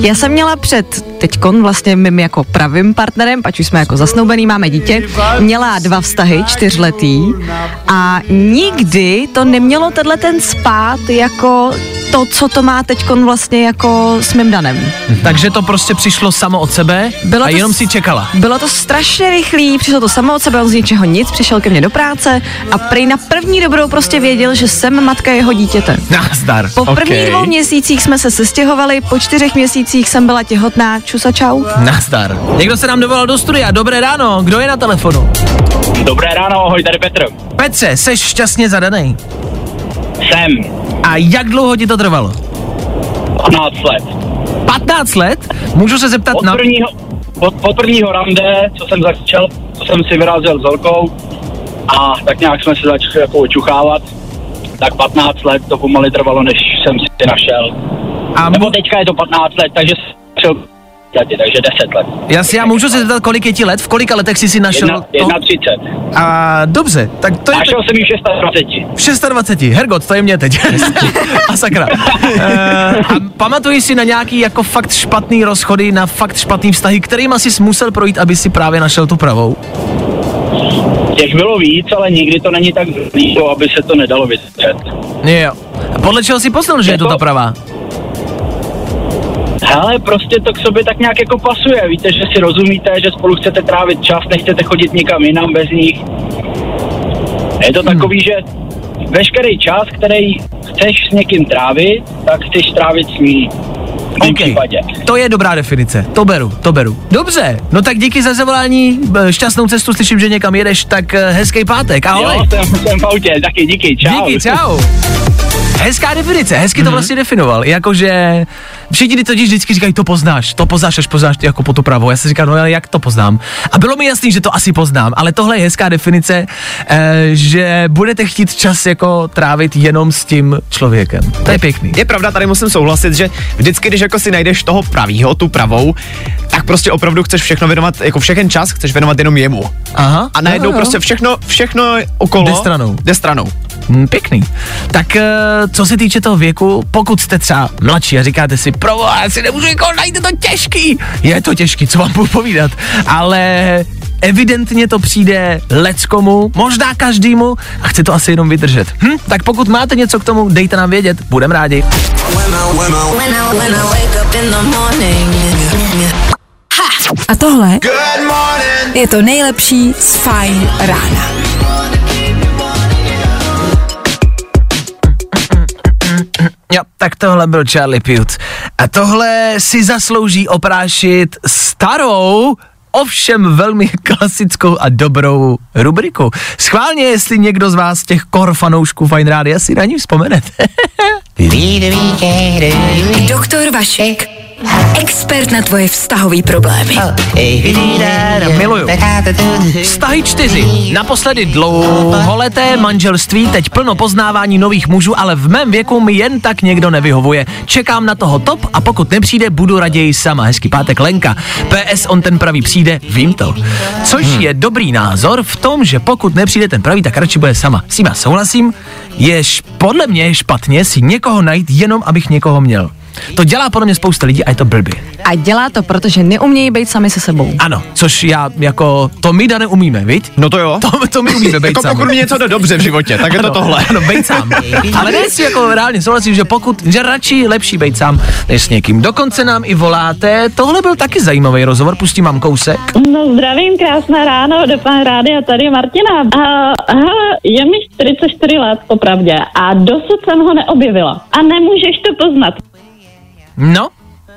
[SPEAKER 3] Já jsem měla před teďkon vlastně mým jako pravým partnerem, pač už jsme jako zasnoubený, máme dítě, měla dva vztahy, čtyřletý a nikdy to nemělo tenhle ten spát jako to, co to má teďkon vlastně jako s mým danem.
[SPEAKER 4] Takže to prostě přišlo samo od sebe
[SPEAKER 3] Bylo
[SPEAKER 4] a
[SPEAKER 3] to
[SPEAKER 4] jenom
[SPEAKER 3] s-
[SPEAKER 4] si čekala.
[SPEAKER 3] Bylo to strašně rychlý, přišlo to samo od sebe, on z ničeho nic, přišel ke mně do práce a prej na první dobrou prostě věděl, že jsem matka jeho dítěte.
[SPEAKER 4] Nazdar.
[SPEAKER 3] Po prvních
[SPEAKER 8] Okej.
[SPEAKER 3] dvou měsících jsme se sestěhovali, po čtyřech měsících jsem byla těhotná, čus a čau.
[SPEAKER 4] Nazdar. Někdo se nám dovolal do studia. Dobré ráno. Kdo je na telefonu?
[SPEAKER 10] Dobré ráno, ahoj, tady Petr.
[SPEAKER 4] Petře, seš šťastně zadaný.
[SPEAKER 10] Jsem.
[SPEAKER 4] A jak dlouho ti to trvalo?
[SPEAKER 10] 15 let.
[SPEAKER 4] 15 let? Můžu se zeptat
[SPEAKER 10] Od
[SPEAKER 4] na...
[SPEAKER 10] prvního, od, od prvního rande, co jsem začal
[SPEAKER 11] jsem si vyrazil s holkou a tak nějak jsme se začali jako očuchávat. Tak 15 let to pomalu trvalo, než jsem si našel.
[SPEAKER 4] A
[SPEAKER 11] Nebo teďka je to 15 let, takže jsem takže 10 let.
[SPEAKER 4] Já si já můžu se zeptat, kolik je ti let? V kolika letech jsi si našel
[SPEAKER 11] Jedna, jedna 30.
[SPEAKER 4] A dobře, tak to je...
[SPEAKER 11] Našel jsem ji v 26.
[SPEAKER 4] V 26. Hergot, to je mě teď. a sakra. E, a pamatuji si na nějaký jako fakt špatný rozchody, na fakt špatný vztahy, kterým asi musel projít, aby si právě našel tu pravou?
[SPEAKER 11] Těch bylo víc, ale nikdy to není tak blízko, aby se to nedalo vydržet.
[SPEAKER 4] Jo. A podle čeho si poznal, že je to ta pravá?
[SPEAKER 11] Hele, prostě to k sobě tak nějak jako pasuje. Víte, že si rozumíte, že spolu chcete trávit čas, nechcete chodit nikam jinam bez nich. Je to takový, že veškerý čas, který chceš s někým trávit, tak chceš trávit s ní. V mém případě.
[SPEAKER 4] To je dobrá definice, to beru, to beru. Dobře, no tak díky za zavolání, b- šťastnou cestu, slyším, že někam jedeš, tak eh, hezký pátek, ahoj.
[SPEAKER 11] Jo, jsem, jsem v autě, taky díky, čau.
[SPEAKER 4] Díky, čau. Hezká definice, hezky to vlastně definoval, jakože všichni totiž vždycky říkají, to poznáš, to poznáš, až poznáš jako po tu pravou. Já si říkám, no ale jak to poznám? A bylo mi jasný, že to asi poznám, ale tohle je hezká definice, eh, že budete chtít čas jako trávit jenom s tím člověkem. To je pěkný.
[SPEAKER 8] Je pravda, tady musím souhlasit, že vždycky, když jako si najdeš toho pravýho, tu pravou, tak prostě opravdu chceš všechno věnovat, jako všechen čas chceš věnovat jenom jemu.
[SPEAKER 4] Aha.
[SPEAKER 8] A najednou
[SPEAKER 4] jo, jo.
[SPEAKER 8] prostě všechno, všechno okolo
[SPEAKER 4] Jde stranou.
[SPEAKER 8] Jde stranou.
[SPEAKER 4] Hm, pěkný. Tak eh, co se týče toho věku, pokud jste třeba mladší a říkáte si, provo, já si nemůžu někoho najít, je to těžký. Je to těžký, co vám budu povídat, ale evidentně to přijde leckomu, možná každému a chce to asi jenom vydržet. Hm? Tak pokud máte něco k tomu, dejte nám vědět, budem rádi.
[SPEAKER 2] A tohle je to nejlepší z Fine rána.
[SPEAKER 4] Jo, tak tohle byl Charlie Puth. A tohle si zaslouží oprášit starou, ovšem velmi klasickou a dobrou rubriku. Schválně, jestli někdo z vás těch kor fanoušků Fine Rádia si na ní vzpomenete.
[SPEAKER 2] Doktor Vašek. Expert na tvoje vztahové problémy.
[SPEAKER 4] Miluju. Vztahy čtyři. Naposledy dlouholeté manželství, teď plno poznávání nových mužů, ale v mém věku mi jen tak někdo nevyhovuje. Čekám na toho top a pokud nepřijde, budu raději sama. Hezký pátek Lenka. PS, on ten pravý přijde, vím to. Což je dobrý názor v tom, že pokud nepřijde ten pravý, tak radši bude sama. S tím já souhlasím. Je š- podle mě je špatně si někoho najít jenom, abych někoho měl. To dělá podle mě spousta lidí a je to blbý.
[SPEAKER 3] A dělá to, protože neumějí být sami se sebou.
[SPEAKER 4] Ano, což já jako, to my da neumíme, viď?
[SPEAKER 8] No to jo.
[SPEAKER 4] To, to my umíme být
[SPEAKER 8] Jako
[SPEAKER 4] sami.
[SPEAKER 8] pokud mi něco jde dobře v životě, tak je to
[SPEAKER 4] Ano,
[SPEAKER 8] tohle.
[SPEAKER 4] Ano, bejt sám. Ale ne si jako reálně souhlasím, že pokud, že radši lepší bejt sám, než s někým. Dokonce nám i voláte, tohle byl taky zajímavý rozhovor, pustím vám kousek.
[SPEAKER 12] No zdravím, krásné ráno, do pan rádia, tady Martina. A, hele, je mi 44 let, popravdě, a dosud jsem ho neobjevila. A nemůžeš to poznat.
[SPEAKER 4] No,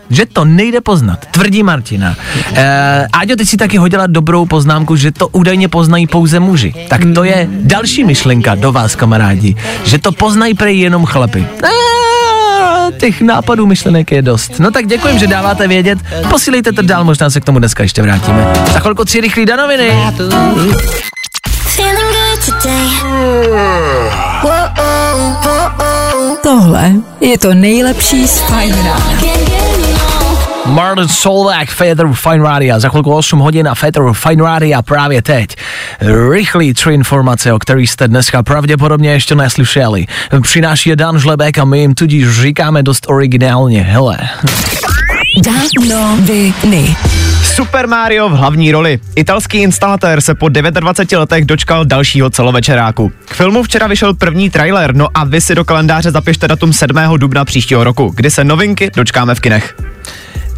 [SPEAKER 4] že to nejde poznat, tvrdí Martina. E, Áďo, ty si taky hodila dobrou poznámku, že to údajně poznají pouze muži. Tak to je další myšlenka do vás, kamarádi, že to poznají prej jenom chlapy. E, těch nápadů myšlenek je dost. No tak děkujem, že dáváte vědět. Posílejte to dál, možná se k tomu dneska ještě vrátíme. Za chvilku tři rychlý danoviny.
[SPEAKER 2] Tohle je to nejlepší z Fine rána.
[SPEAKER 4] Marlon Solak, Feather Fine Radio. Za chvilku 8 hodin a Feather Fine Radio právě teď. Rychlý tři informace, o kterých jste dneska pravděpodobně ještě neslyšeli. Přináší je Dan Žlebek a my jim tudíž říkáme dost originálně. Hele.
[SPEAKER 2] Danoviny.
[SPEAKER 8] Super Mario v hlavní roli. Italský instalatér se po 29 letech dočkal dalšího celovečeráku. K filmu včera vyšel první trailer, no a vy si do kalendáře zapište datum 7. dubna příštího roku, kdy se novinky dočkáme v kinech.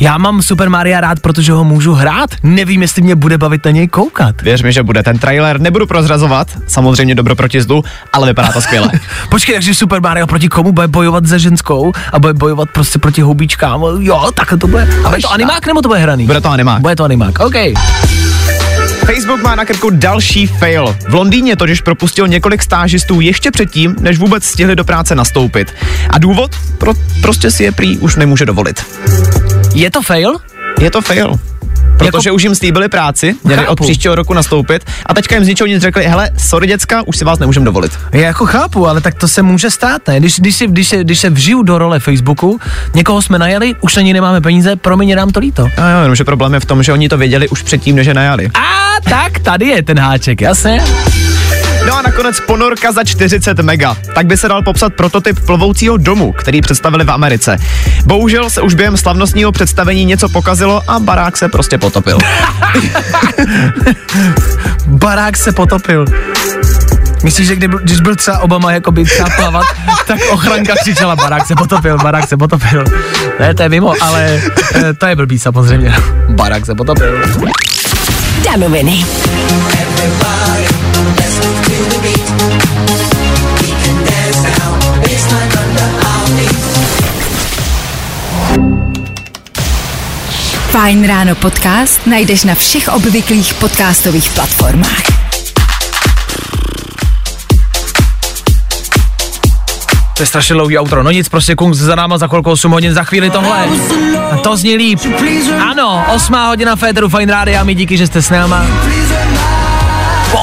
[SPEAKER 4] Já mám Super Maria rád, protože ho můžu hrát. Nevím, jestli mě bude bavit na něj koukat.
[SPEAKER 8] Věř mi, že bude ten trailer, nebudu prozrazovat, samozřejmě dobro proti zlu, ale vypadá to skvěle.
[SPEAKER 4] Počkej, takže Super Mario proti komu bude bojovat se ženskou a bude bojovat prostě proti houbičkám. Jo, takhle to bude. A bude to animák nebo to bude hraný?
[SPEAKER 8] Bude to animák.
[SPEAKER 4] Bude to animák, OK.
[SPEAKER 8] Facebook má na krku další fail. V Londýně totiž propustil několik stážistů ještě předtím, než vůbec stihli do práce nastoupit. A důvod? Pro, prostě si je prý už nemůže dovolit.
[SPEAKER 4] Je to fail?
[SPEAKER 8] Je to fail. Protože jako... už jim slíbili práci, měli
[SPEAKER 4] Chápu.
[SPEAKER 8] od příštího roku nastoupit a teďka jim z ničeho nic řekli, hele, sorry děcka, už si vás nemůžeme dovolit.
[SPEAKER 4] Já jako chápu, ale tak to se může stát, ne? Když, když, si, když, se, když se vžiju do role Facebooku, někoho jsme najeli, už na ní nemáme peníze, promiň, nám to líto.
[SPEAKER 8] A jo, jenomže problém je v tom, že oni to věděli už předtím, než je najali.
[SPEAKER 4] A tak tady je ten háček, jasně?
[SPEAKER 8] No a nakonec ponorka za 40 mega. Tak by se dal popsat prototyp plovoucího domu, který představili v Americe. Bohužel se už během slavnostního představení něco pokazilo a barák se prostě potopil.
[SPEAKER 4] Barák se potopil. Myslíš, že kdyby, když byl třeba Obama jakoby třeba plavat, tak ochranka křičela, barák se potopil, barák se potopil. Ne, to je mimo, ale eh, to je blbý samozřejmě. Barák se potopil.
[SPEAKER 2] Danoviny. Fajn ráno podcast najdeš na všech obvyklých podcastových platformách.
[SPEAKER 4] To je strašně dlouhý outro. No nic, prostě Kungs za náma za chvilku 8 hodin, za chvíli tohle. A to zní líp. Ano, 8 hodina Féteru Fine Radio a my díky, že jste s náma.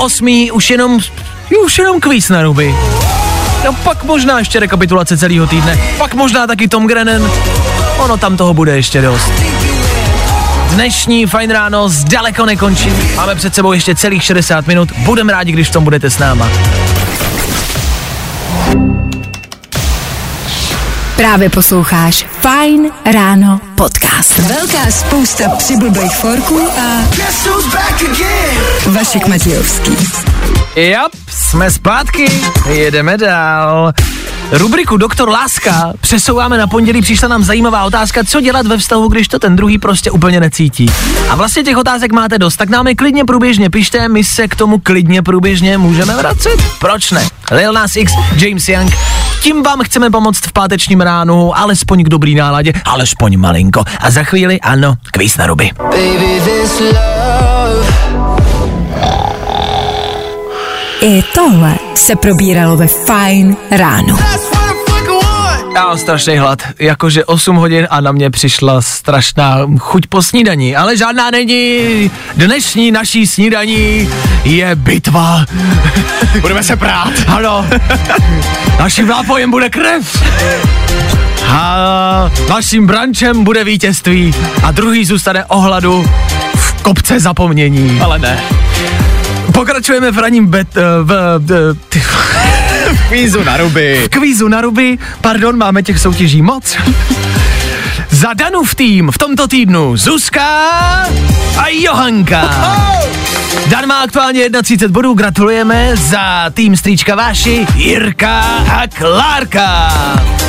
[SPEAKER 4] 8 už jenom, už jenom kvíz na ruby. No pak možná ještě rekapitulace celého týdne. Pak možná taky Tom Grennan. Ono tam toho bude ještě dost. Dnešní fajn ráno zdaleko nekončí. Máme před sebou ještě celých 60 minut. Budeme rádi, když v tom budete s náma.
[SPEAKER 2] Právě posloucháš Fajn ráno podcast. Velká spousta přibulbých forků a Vašek Matějovský.
[SPEAKER 4] Jap, jsme zpátky, jedeme dál. Rubriku Doktor Láska přesouváme na pondělí, přišla nám zajímavá otázka, co dělat ve vztahu, když to ten druhý prostě úplně necítí. A vlastně těch otázek máte dost, tak nám je klidně průběžně pište, my se k tomu klidně průběžně můžeme vracet. Proč ne? Lil Nas X, James Young, tím vám chceme pomoct v pátečním ránu, alespoň k dobrý náladě, alespoň malinko. A za chvíli, ano, kvíz na ruby.
[SPEAKER 2] I tohle se probíralo ve Fajn ráno.
[SPEAKER 4] Já mám strašný hlad, jakože 8 hodin a na mě přišla strašná chuť po snídaní, ale žádná není. Dnešní naší snídaní je bitva.
[SPEAKER 8] Budeme se prát.
[SPEAKER 4] Ano. Naším nápojem bude krev. A naším brančem bude vítězství a druhý zůstane ohladu v kopce zapomnění.
[SPEAKER 8] Ale ne.
[SPEAKER 4] Pokračujeme v raním bet, eh, v, v, ty,
[SPEAKER 8] Kvízu na ruby.
[SPEAKER 4] v kvízu na ruby. Pardon, máme těch soutěží moc. Za Danův tým v tomto týdnu Zuzka a Johanka. Dan má aktuálně 31 bodů, gratulujeme za tým Strýčka Váši, Jirka a Klárka.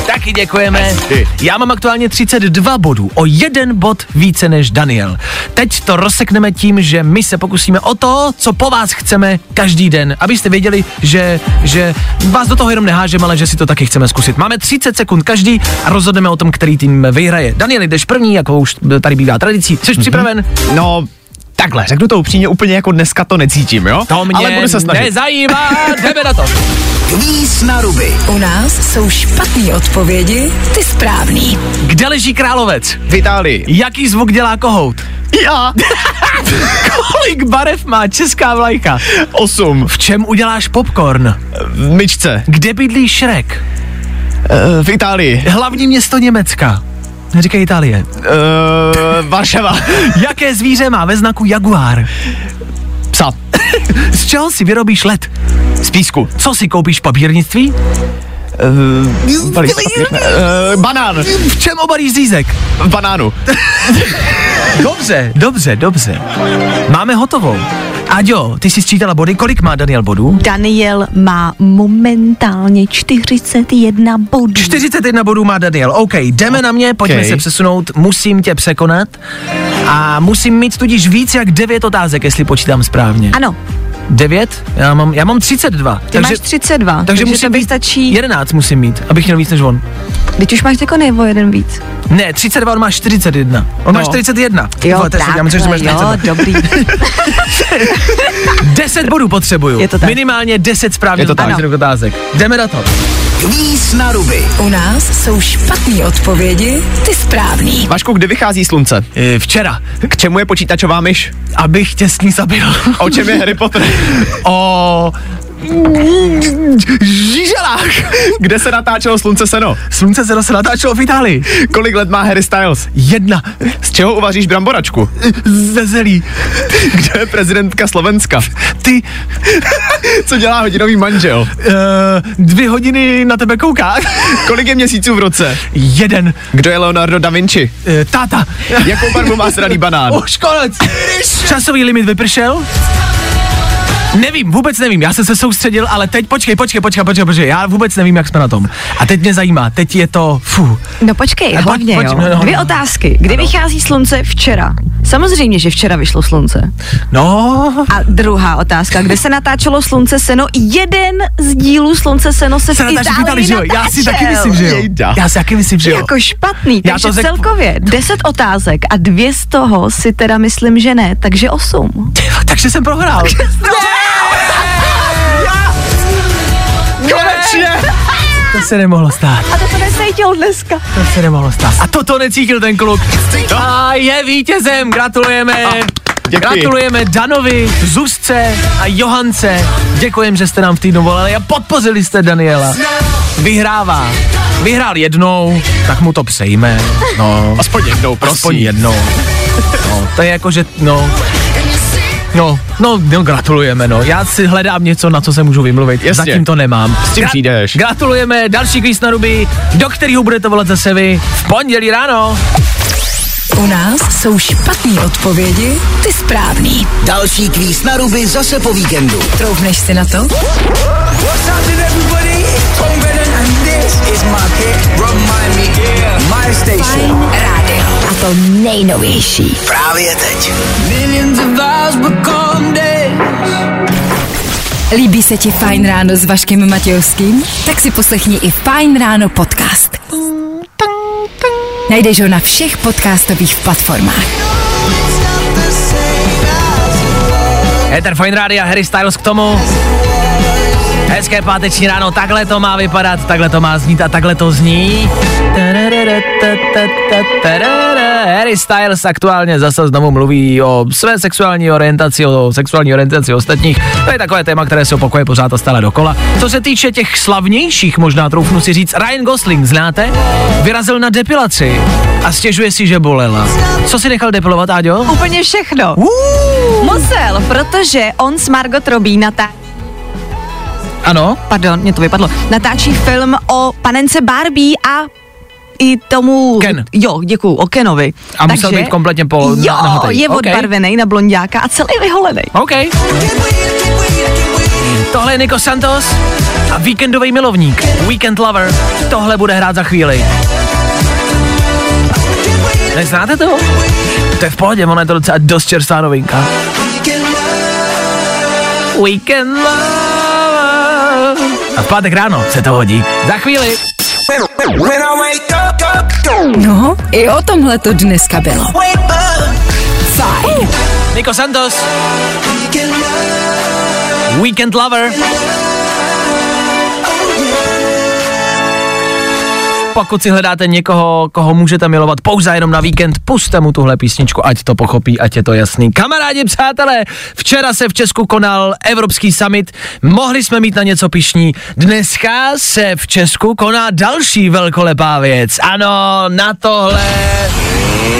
[SPEAKER 4] Taky děkujeme. Já mám aktuálně 32 bodů, o jeden bod více než Daniel. Teď to rozsekneme tím, že my se pokusíme o to, co po vás chceme každý den, abyste věděli, že, že vás do toho jenom nehážeme, ale že si to taky chceme zkusit. Máme 30 sekund každý a rozhodneme o tom, který tým vyhraje. Daniel, jdeš první, jako už tady bývá tradicí. Jsi mm-hmm. připraven?
[SPEAKER 8] No, takhle, řeknu to upřímně, úplně jako dneska to necítím, jo?
[SPEAKER 4] To mě
[SPEAKER 8] Ale budu se snažit.
[SPEAKER 4] nezajímá, jdeme na to.
[SPEAKER 7] Kvíz na ruby.
[SPEAKER 2] U nás jsou špatné odpovědi, ty správný.
[SPEAKER 4] Kde leží královec?
[SPEAKER 8] V Itálii.
[SPEAKER 4] Jaký zvuk dělá kohout?
[SPEAKER 8] Já.
[SPEAKER 4] Kolik barev má česká vlajka?
[SPEAKER 8] Osm.
[SPEAKER 4] V čem uděláš popcorn?
[SPEAKER 8] V myčce.
[SPEAKER 4] Kde bydlí Šrek?
[SPEAKER 8] Uh, v Itálii.
[SPEAKER 4] Hlavní město Německa. Neříkej Itálie.
[SPEAKER 8] Uh, Varšava.
[SPEAKER 4] Jaké zvíře má ve znaku jaguár?
[SPEAKER 8] Psa.
[SPEAKER 4] Z čeho si vyrobíš led?
[SPEAKER 8] Z písku.
[SPEAKER 4] Co si koupíš v papírnictví?
[SPEAKER 8] Uh, balík papír, ne, uh, banán.
[SPEAKER 4] V čem obalíš zízek?
[SPEAKER 8] V banánu.
[SPEAKER 4] Dobře, dobře, dobře. Máme hotovou. Aďo, ty jsi sčítala body, kolik má Daniel bodů?
[SPEAKER 3] Daniel má momentálně 41 bodů.
[SPEAKER 4] 41 bodů má Daniel. OK, jdeme na mě, pojďme
[SPEAKER 8] Okay.
[SPEAKER 4] se přesunout, musím tě překonat a musím mít tudíž víc jak 9 otázek, jestli počítám správně.
[SPEAKER 3] Ano,
[SPEAKER 4] 9? Já mám, já mám 32.
[SPEAKER 3] ty máš 32, takže, takže
[SPEAKER 4] musím
[SPEAKER 3] to
[SPEAKER 4] být
[SPEAKER 3] stačí,
[SPEAKER 4] 11 musím mít, abych měl víc než on.
[SPEAKER 3] teď už máš jako nebo jeden víc.
[SPEAKER 4] Ne, 32, on má 41. On má
[SPEAKER 8] No.
[SPEAKER 4] 41.
[SPEAKER 3] Jo,
[SPEAKER 4] Vole, to je- já myslím, že máš
[SPEAKER 3] takhle, jo,
[SPEAKER 4] 42.
[SPEAKER 3] dobrý.
[SPEAKER 4] 10 bodů potřebuju.
[SPEAKER 3] Je to tak.
[SPEAKER 4] Minimálně 10 správně
[SPEAKER 8] Je to tak.
[SPEAKER 4] otázek. otázek. Jdeme na to.
[SPEAKER 7] Kvíz na ruby.
[SPEAKER 2] U nás jsou špatné odpovědi, ty správný.
[SPEAKER 8] Vašku, kdy vychází slunce?
[SPEAKER 4] E, včera,
[SPEAKER 8] K čemu je počítačová myš?
[SPEAKER 4] abych tě s ní zabil.
[SPEAKER 8] O čem je Harry Potter?
[SPEAKER 4] o... Žíželách.
[SPEAKER 8] Kde se natáčelo slunce seno?
[SPEAKER 4] Slunce se zase natáčelo v Itálii.
[SPEAKER 8] Kolik let má Harry Styles?
[SPEAKER 4] Jedna.
[SPEAKER 8] Z čeho uvaříš bramboračku?
[SPEAKER 4] Ze zelí.
[SPEAKER 8] Kde je prezidentka Slovenska?
[SPEAKER 4] Ty,
[SPEAKER 8] Co dělá hodinový manžel?
[SPEAKER 4] uh, dvě hodiny na tebe kouká.
[SPEAKER 8] Kolik je měsíců v roce?
[SPEAKER 4] Jeden.
[SPEAKER 8] Kdo je Leonardo da Vinci?
[SPEAKER 4] Uh, táta.
[SPEAKER 8] Jakou barvu má sraný banán?
[SPEAKER 4] Už konec. Časový limit vypršel? Nevím, vůbec nevím, já jsem se soustředil, ale teď počkej, počkej, počkej, počkej, počkej, já vůbec nevím, jak jsme na tom. A teď mě zajímá, teď je to, fu,
[SPEAKER 3] No počkej,
[SPEAKER 4] A pojď,
[SPEAKER 3] hlavně
[SPEAKER 4] pojď,
[SPEAKER 3] jo.
[SPEAKER 4] no, no,
[SPEAKER 3] Dvě
[SPEAKER 4] no.
[SPEAKER 3] otázky. Kdy vychází slunce včera? Samozřejmě, že včera vyšlo slunce.
[SPEAKER 4] no,
[SPEAKER 3] A druhá otázka, kde se natáčelo slunce seno? Jeden z dílů slunce seno se,
[SPEAKER 4] se
[SPEAKER 3] v Itálii
[SPEAKER 4] Itálii, že jo? Já si taky myslím, že jo.
[SPEAKER 8] Jejda.
[SPEAKER 4] Já si taky myslím, že jo.
[SPEAKER 3] Jako špatný,
[SPEAKER 4] Já
[SPEAKER 3] takže
[SPEAKER 4] to řek-
[SPEAKER 3] celkově 10 otázek a dvě z toho si teda myslím, že ne, takže 8.
[SPEAKER 4] Takže jsem prohrál.
[SPEAKER 8] Konečně!
[SPEAKER 4] To se nemohlo stát.
[SPEAKER 3] A to to nesejtěl dneska.
[SPEAKER 4] To se nemohlo stát. A toto necítil ten kluk. A je vítězem, gratulujeme.
[SPEAKER 8] Děkuji.
[SPEAKER 4] Gratulujeme Danovi, Zuzce a Johance. Děkujeme, že jste nám v týdnu volali a podpořili jste Daniela. Vyhrává. Vyhrál jednou, tak mu to přejme. No,
[SPEAKER 8] Aspoň jednou, prosím.
[SPEAKER 4] aspoň jednou. No, to je jako, že, no, No, no, no, gratulujeme, no. Já si hledám něco, na co se můžu vymluvit.
[SPEAKER 8] Jasně.
[SPEAKER 4] Zatím to nemám.
[SPEAKER 8] S tím přijdeš.
[SPEAKER 4] Gratulujeme, další kvíz na ruby, do kterého budete volat zase vy v pondělí ráno.
[SPEAKER 2] U nás jsou špatné odpovědi, ty správný.
[SPEAKER 7] Další kvíz na ruby zase po víkendu.
[SPEAKER 2] Troufneš si na to?
[SPEAKER 7] My station.
[SPEAKER 2] Rádio. A to nejnovější.
[SPEAKER 7] Právě teď.
[SPEAKER 2] Líbí se ti Fajn ráno s Vaškem Matějovským? Tak si poslechni i Fajn ráno podcast. Najdeš ho na všech podcastových platformách.
[SPEAKER 4] Ether Fine Radio, Harry Styles k tomu. Hezké páteční ráno, takhle to má vypadat, takhle to má znít a takhle to zní. Harry Styles aktuálně zase znovu mluví o své sexuální orientaci, o sexuální orientaci ostatních. To je takové téma, které se opakuje pořád a stále dokola. Co se týče těch slavnějších, možná troufnu si říct, Ryan Gosling, znáte? Vyrazil na depilaci a stěžuje si, že bolela. Co si nechal depilovat, Áďo?
[SPEAKER 3] Úplně všechno. Musel, protože on s Margot Robbie natá...
[SPEAKER 4] Ano?
[SPEAKER 3] Pardon, mě to vypadlo. Natáčí film o panence Barbie a i tomu...
[SPEAKER 4] Ken.
[SPEAKER 3] Jo, děkuju, o Kenovi.
[SPEAKER 4] A musel být kompletně po-
[SPEAKER 3] Jo,
[SPEAKER 4] na- nahatej.
[SPEAKER 3] je odbarvený na blondiáka a celý vyholený.
[SPEAKER 4] OK. Tohle je Nico Santos a víkendový milovník, Weekend Lover. Tohle bude hrát za chvíli. Neznáte to? To je v pohodě, ona je to docela dost čerstvá novinka. Weekend Lover. A v pátek ráno se to hodí. Za chvíli.
[SPEAKER 2] No, i o tomhle to dneska bylo. Fajn.
[SPEAKER 4] Nico Santos. Weekend Lover. Pokud si hledáte někoho, koho můžete milovat pouze jenom na víkend, puste mu tuhle písničku, ať to pochopí, ať je to jasný. Kamarádi, přátelé, včera se v Česku konal Evropský summit, mohli jsme mít na něco pišní. Dneska se v Česku koná další velkolepá věc. Ano, na tohle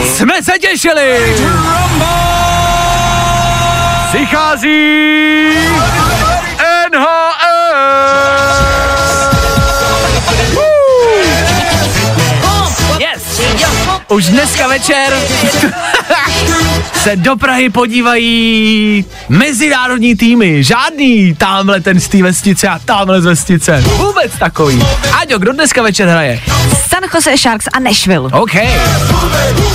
[SPEAKER 4] jsme se těšili. Přichází Už dneska večer se do Prahy podívají mezinárodní týmy. Žádný tamhle ten z té vesnice a tamhle z vesnice. Vůbec takový. Aďo, kdo dneska večer hraje?
[SPEAKER 3] San Jose Sharks a Nashville.
[SPEAKER 4] OK.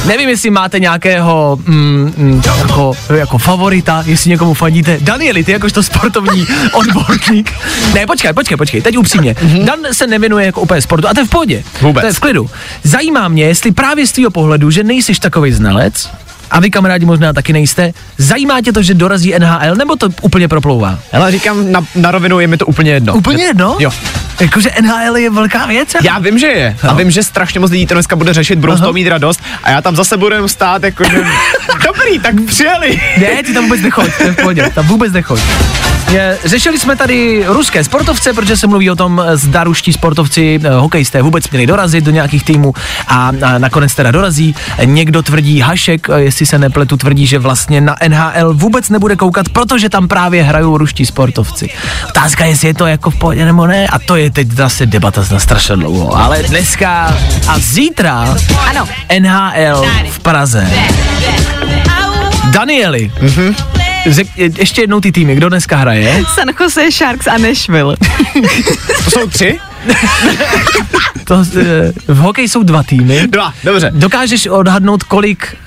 [SPEAKER 4] Nevím, jestli máte nějakého mm, mm, jako, jako favorita, jestli někomu fandíte. Danieli, ty jakožto sportovní odborník. Ne, počkej, počkej, počkej, teď upřímně. Dan se nevěnuje jako úplně sportu a to je v pohodě.
[SPEAKER 8] Vůbec.
[SPEAKER 4] To je v klidu. Zajímá mě, jestli právě z tvého pohledu, že nejsiš takový znalec, a vy kamarádi možná taky nejste, zajímá tě to, že dorazí NHL, nebo to úplně proplouvá?
[SPEAKER 8] Ale říkám, na, na rovinu je mi to úplně jedno.
[SPEAKER 4] Úplně jedno?
[SPEAKER 8] Jo.
[SPEAKER 4] Jakože NHL je velká věc?
[SPEAKER 8] Já vím, že je. A vím, že strašně moc lidí to dneska bude řešit, budou z toho mít radost a já tam zase budu stát, jakože dobrý, tak přijeli.
[SPEAKER 4] Ne, ty tam vůbec nechoď, to je v pohodě, tam vůbec nechoď. Je, řešili jsme tady ruské sportovce, protože se mluví o tom, zda ruští sportovci, eh, hokejisté vůbec měli dorazit do nějakých týmů a, a nakonec teda dorazí. Někdo tvrdí, Hašek, eh, jestli se nepletu, tvrdí, že vlastně na NHL vůbec nebude koukat, protože tam právě hrajou ruští sportovci. Otázka je, jestli je to jako v pohodě nebo ne, a to je teď zase debata na strašně dlouho. Ale dneska a zítra
[SPEAKER 3] Ano.
[SPEAKER 4] NHL v Praze. Danieli, mm-hmm. Řek, je- ještě jednou ty týmy, kdo dneska hraje?
[SPEAKER 3] San Jose Sharks a Nashville.
[SPEAKER 8] To jsou tři?
[SPEAKER 4] To, eh, v hokeji jsou dva týmy.
[SPEAKER 8] Dva, dobře.
[SPEAKER 4] Dokážeš odhadnout, kolik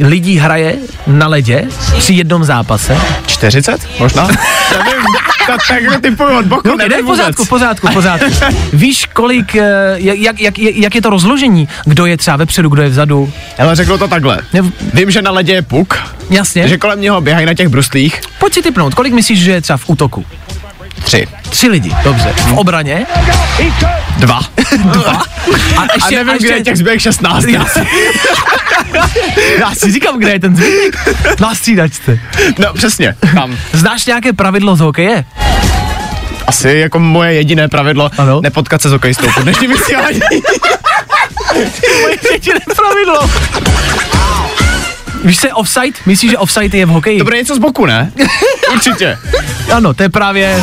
[SPEAKER 4] uh, lidí hraje na ledě při jednom zápase?
[SPEAKER 8] 40? Možná? Tak, tak typuju od boku,
[SPEAKER 4] No, ne, v pořádku, v pořádku, v pořádku. Víš, kolik, eh, jak, jak, jak, je to rozložení? Kdo je třeba vepředu, kdo je vzadu?
[SPEAKER 8] Ale řekl to takhle. Vím, že na ledě je puk,
[SPEAKER 4] jasně.
[SPEAKER 8] že kolem něho běhají na těch bruslích
[SPEAKER 4] Pojď si typnout, kolik myslíš, že je třeba v útoku?
[SPEAKER 8] Tři.
[SPEAKER 4] Tři lidi, dobře. V obraně?
[SPEAKER 8] Dva.
[SPEAKER 4] Dva. A
[SPEAKER 8] A
[SPEAKER 4] ještě,
[SPEAKER 8] nevím, kde je těch zbylých 16.
[SPEAKER 4] Já si, já si říkám, kde je ten zbytek. Na střídačce.
[SPEAKER 8] No, přesně, tam.
[SPEAKER 4] Znáš nějaké pravidlo z hokeje?
[SPEAKER 8] Asi jako moje jediné pravidlo,
[SPEAKER 4] Ano.
[SPEAKER 8] nepotkat se s hokejistou po dnešním vysílání.
[SPEAKER 4] Moje jediné pravidlo. Víš se offside? Myslíš, že offside je v hokeji?
[SPEAKER 8] To bude něco z boku, ne? Určitě.
[SPEAKER 4] Ano, to je právě...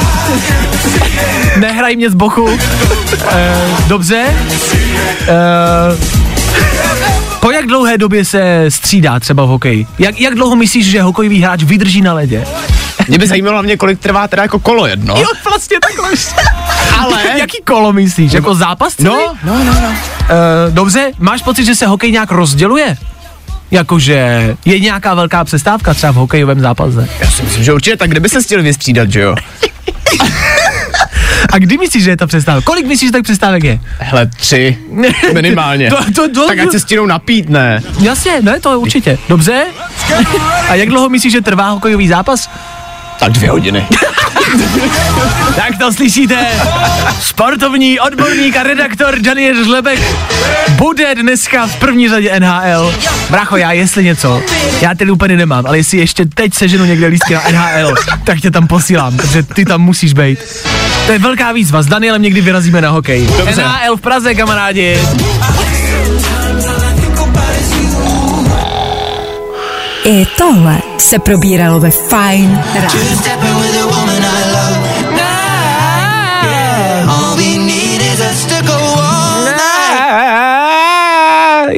[SPEAKER 4] Nehraj mě z boku. E, dobře. E, po jak dlouhé době se střídá třeba v hokeji? Jak, jak dlouho myslíš, že hokejový hráč vydrží na ledě?
[SPEAKER 8] Mě by zajímalo hlavně, kolik trvá teda jako kolo jedno.
[SPEAKER 4] Jo, vlastně takhle.
[SPEAKER 8] Ale...
[SPEAKER 4] Jaký kolo myslíš? Jako zápas celý?
[SPEAKER 8] No, no, no, no.
[SPEAKER 4] E, dobře, máš pocit, že se hokej nějak rozděluje? Jakože je nějaká velká přestávka třeba v hokejovém zápase.
[SPEAKER 8] Já si myslím, že určitě, tak kdyby se chtěli vystřídat, že jo?
[SPEAKER 4] A kdy myslíš, že je ta přestávka? Kolik myslíš, že tak přestávek je?
[SPEAKER 8] Hele, tři. Minimálně.
[SPEAKER 4] To- to- to-
[SPEAKER 8] tak ať se stínou napít, ne?
[SPEAKER 4] Jasně, ne, to je určitě. Dobře. A jak dlouho myslíš, že trvá hokejový zápas?
[SPEAKER 8] Tak dvě hodiny.
[SPEAKER 4] Tak to slyšíte. Sportovní odborník a redaktor Daniel Žlebek bude dneska v první řadě NHL. Bracho, já jestli něco, já tedy úplně nemám, ale jestli ještě teď seženu někde lístky na NHL, tak tě tam posílám, protože ty tam musíš být. To je velká výzva, s Danielem někdy vyrazíme na hokej.
[SPEAKER 8] Dobře.
[SPEAKER 4] NHL v Praze, kamarádi.
[SPEAKER 2] I tohle se probíralo ve Fine ráno.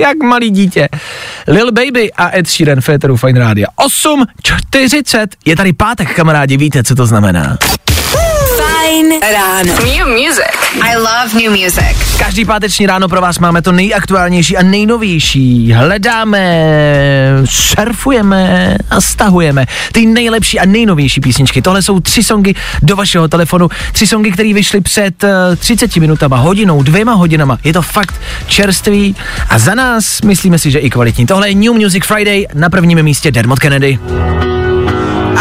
[SPEAKER 4] Jak malý dítě. Lil Baby a Ed Sheeran Féteru Fine Rádia. 8.40. Je tady pátek, kamarádi, víte, co to znamená.
[SPEAKER 2] Fajn ráno.
[SPEAKER 1] New music. I love new music.
[SPEAKER 4] Každý páteční ráno pro vás máme to nejaktuálnější a nejnovější. Hledáme, surfujeme a stahujeme ty nejlepší a nejnovější písničky. Tohle jsou tři songy do vašeho telefonu. Tři songy, které vyšly před eh, 30 minutama, hodinou, dvěma hodinama. Je to fakt čerstvý a za nás myslíme si, že i kvalitní. Tohle je New Music Friday, na prvním místě Dermot Kennedy.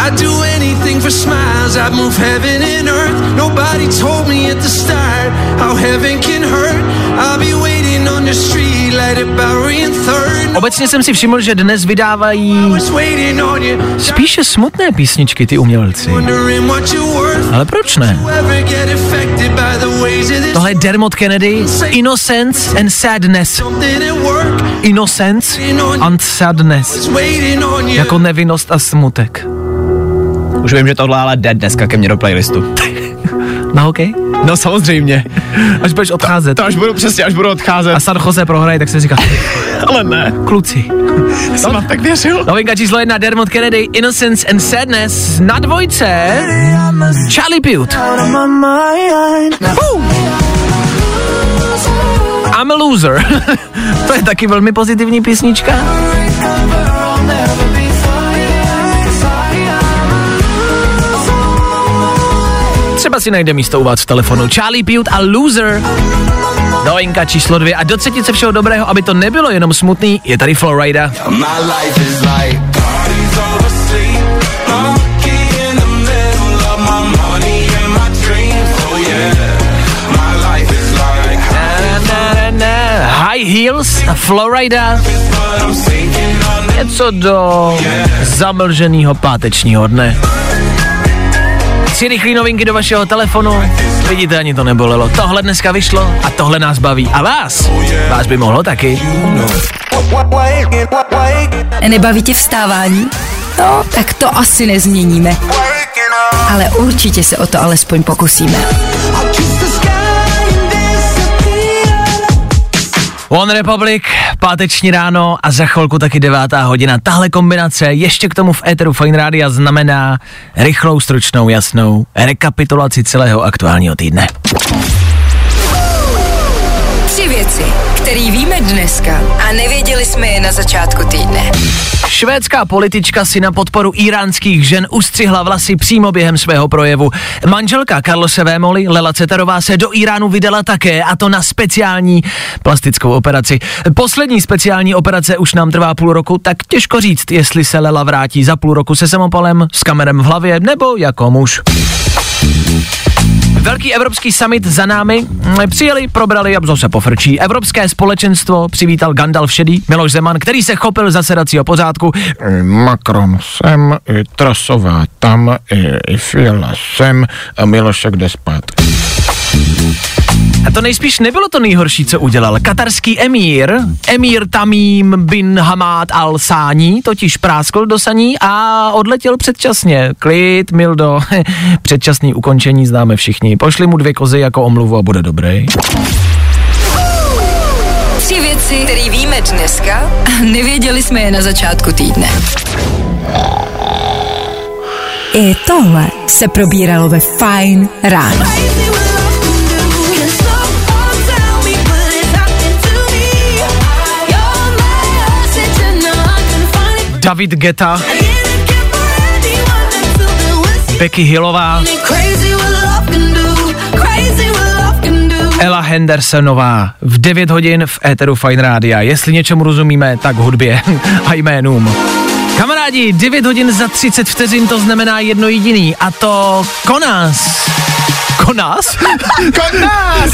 [SPEAKER 13] I'd do anything for smiles. I'd move heaven and earth. Nobody told me at the start how heaven can hurt. I'll be waiting on the street like a Bowery and third.
[SPEAKER 4] Obecně jsem si všiml, že dnes vydávají spíše smutné písničky ty umělci. Ale proč ne? Tohle je Dermot Kennedy, Innocence and Sadness. Innocence and Sadness. Jako nevinnost a smutek.
[SPEAKER 8] Už vím, že tohle ale jde dneska ke mně do playlistu.
[SPEAKER 4] Na hokej?
[SPEAKER 8] No samozřejmě.
[SPEAKER 4] Až budeš odcházet.
[SPEAKER 8] To až budu přesně, až budu odcházet.
[SPEAKER 4] A San Jose prohraje, tak se říká,
[SPEAKER 8] Ale ne.
[SPEAKER 4] kluci.
[SPEAKER 8] Jsem vám tak věřil.
[SPEAKER 4] Novinka číslo jedna, Dermot Kennedy, Innocence and Sadness. Na dvojce, Charlie. Fuh. I'm a loser. to je taky velmi pozitivní písnička. Třeba si najde místo u vás v telefonu. Charlie Puth a Loser. Novinka číslo dvě a do třetice všeho dobrého, aby to nebylo jenom smutný, je tady Florida.
[SPEAKER 13] Like. Oh yeah, like.
[SPEAKER 4] High Heels, Florida.
[SPEAKER 13] sinking on
[SPEAKER 4] Něco do zamlženého pátečního dne. Tři rychlé novinky do vašeho telefonu. Vidíte, ani to nebolelo. Tohle dneska vyšlo a tohle nás baví. A vás? Vás by mohlo taky.
[SPEAKER 2] Nebaví tě vstávání? No, tak to asi nezměníme. Ale určitě se o to alespoň pokusíme.
[SPEAKER 4] One Republic, páteční ráno a za chvilku taky devátá hodina. Tahle kombinace ještě k tomu v éteru Fine Rádia znamená rychlou, stručnou, jasnou rekapitulaci celého aktuálního týdne.
[SPEAKER 2] Věci, které víme dneska a nevěděli jsme je na začátku týdne.
[SPEAKER 4] Švédská politička si na podporu iránských žen ustřihla vlasy přímo během svého projevu. Manželka Karlose Vémoli, Lela Cetarová, se do Iránu vydala také, a to na speciální plastickou operaci. Poslední speciální operace už nám trvá půl roku, tak těžko říct, jestli se Lela vrátí za půl roku se samopalem, s kamerem v hlavě nebo jako muž. Velký evropský summit za námi. Přijeli, probrali a zase pofrčí. Evropské společenstvo přivítal Gandalf šedý, Miloš Zeman, který se chopil zasedacího pořádku.
[SPEAKER 9] Macron sem, i Trasová tam, i, i Fiala sem a Milošek jde spát.
[SPEAKER 4] A to nejspíš nebylo to nejhorší, co udělal. Katarský emír, emír Tamím bin Hamad al Sání, totiž práskl do saní a odletěl předčasně. Klid, Mildo, předčasný ukončení známe všichni. Pošli mu dvě kozy jako omluvu a bude dobrý.
[SPEAKER 2] Tři věci, které víme dneska a nevěděli jsme je na začátku týdne. I tohle se probíralo ve Fine ráno.
[SPEAKER 4] David Geta, Becky Hillová, Ella Hendersonová v 9 hodin v éteru Fine Rádia. Jestli něčemu rozumíme, tak hudbě a jménům. Kamarádi, 9 hodin za 30 vteřin to znamená jedno jediný a to konás. Konás?
[SPEAKER 8] Konás!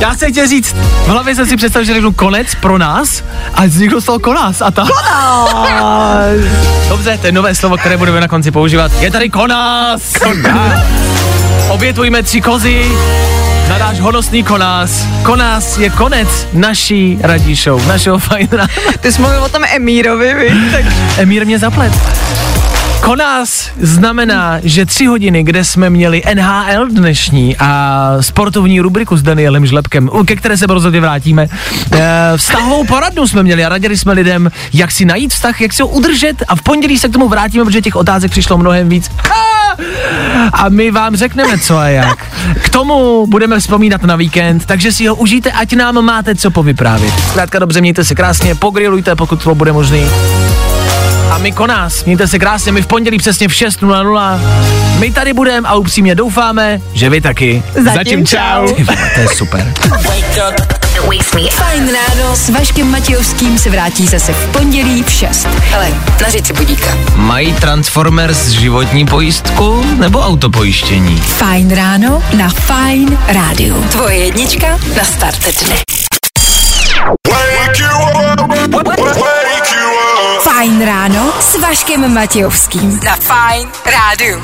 [SPEAKER 4] Já se chtěl říct, v hlavě jsem si představil, že řeknu konec pro nás, a vzniklo z toho konás a ta... Konás! Dobře, to je nové slovo, které budeme na konci používat. Je tady konás! Konás! Obětujme tři kozy na náš honosný konás. Konás je konec naší radí show, našeho fajna.
[SPEAKER 3] Ty jsi mluvil o tom Emírovi, víš? Tak
[SPEAKER 4] Emír mě zaplet. Konás znamená, že tři hodiny, kde jsme měli NHL dnešní a sportovní rubriku s Danielem Žlepkem, ke které se rozhodně vrátíme, eh, vztahovou poradnu jsme měli a radili jsme lidem, jak si najít vztah, jak si ho udržet a v pondělí se k tomu vrátíme, protože těch otázek přišlo mnohem víc. A my vám řekneme, co a jak. K tomu budeme vzpomínat na víkend, takže si ho užijte, ať nám máte co povyprávět. Zkrátka dobře, mějte se krásně, pogrilujte, pokud to bude možný. A my konás, mějte se krásně, my v pondělí přesně v 6.00. My tady budeme a upřímně doufáme, že vy taky.
[SPEAKER 3] Zatím čau.
[SPEAKER 4] Ty vole, to je super.
[SPEAKER 2] Fajn ráno s Vaškem Matějovským se vrátí zase v pondělí v 6. Hele, nařiď si budíka.
[SPEAKER 4] Mají Transformers životní pojistku nebo autopojištění?
[SPEAKER 2] Fajn ráno na Fajn rádiu. Tvoje jednička na start dne. Fajn ráno s Vaškem Matějovským. Za Fajn
[SPEAKER 13] rádu.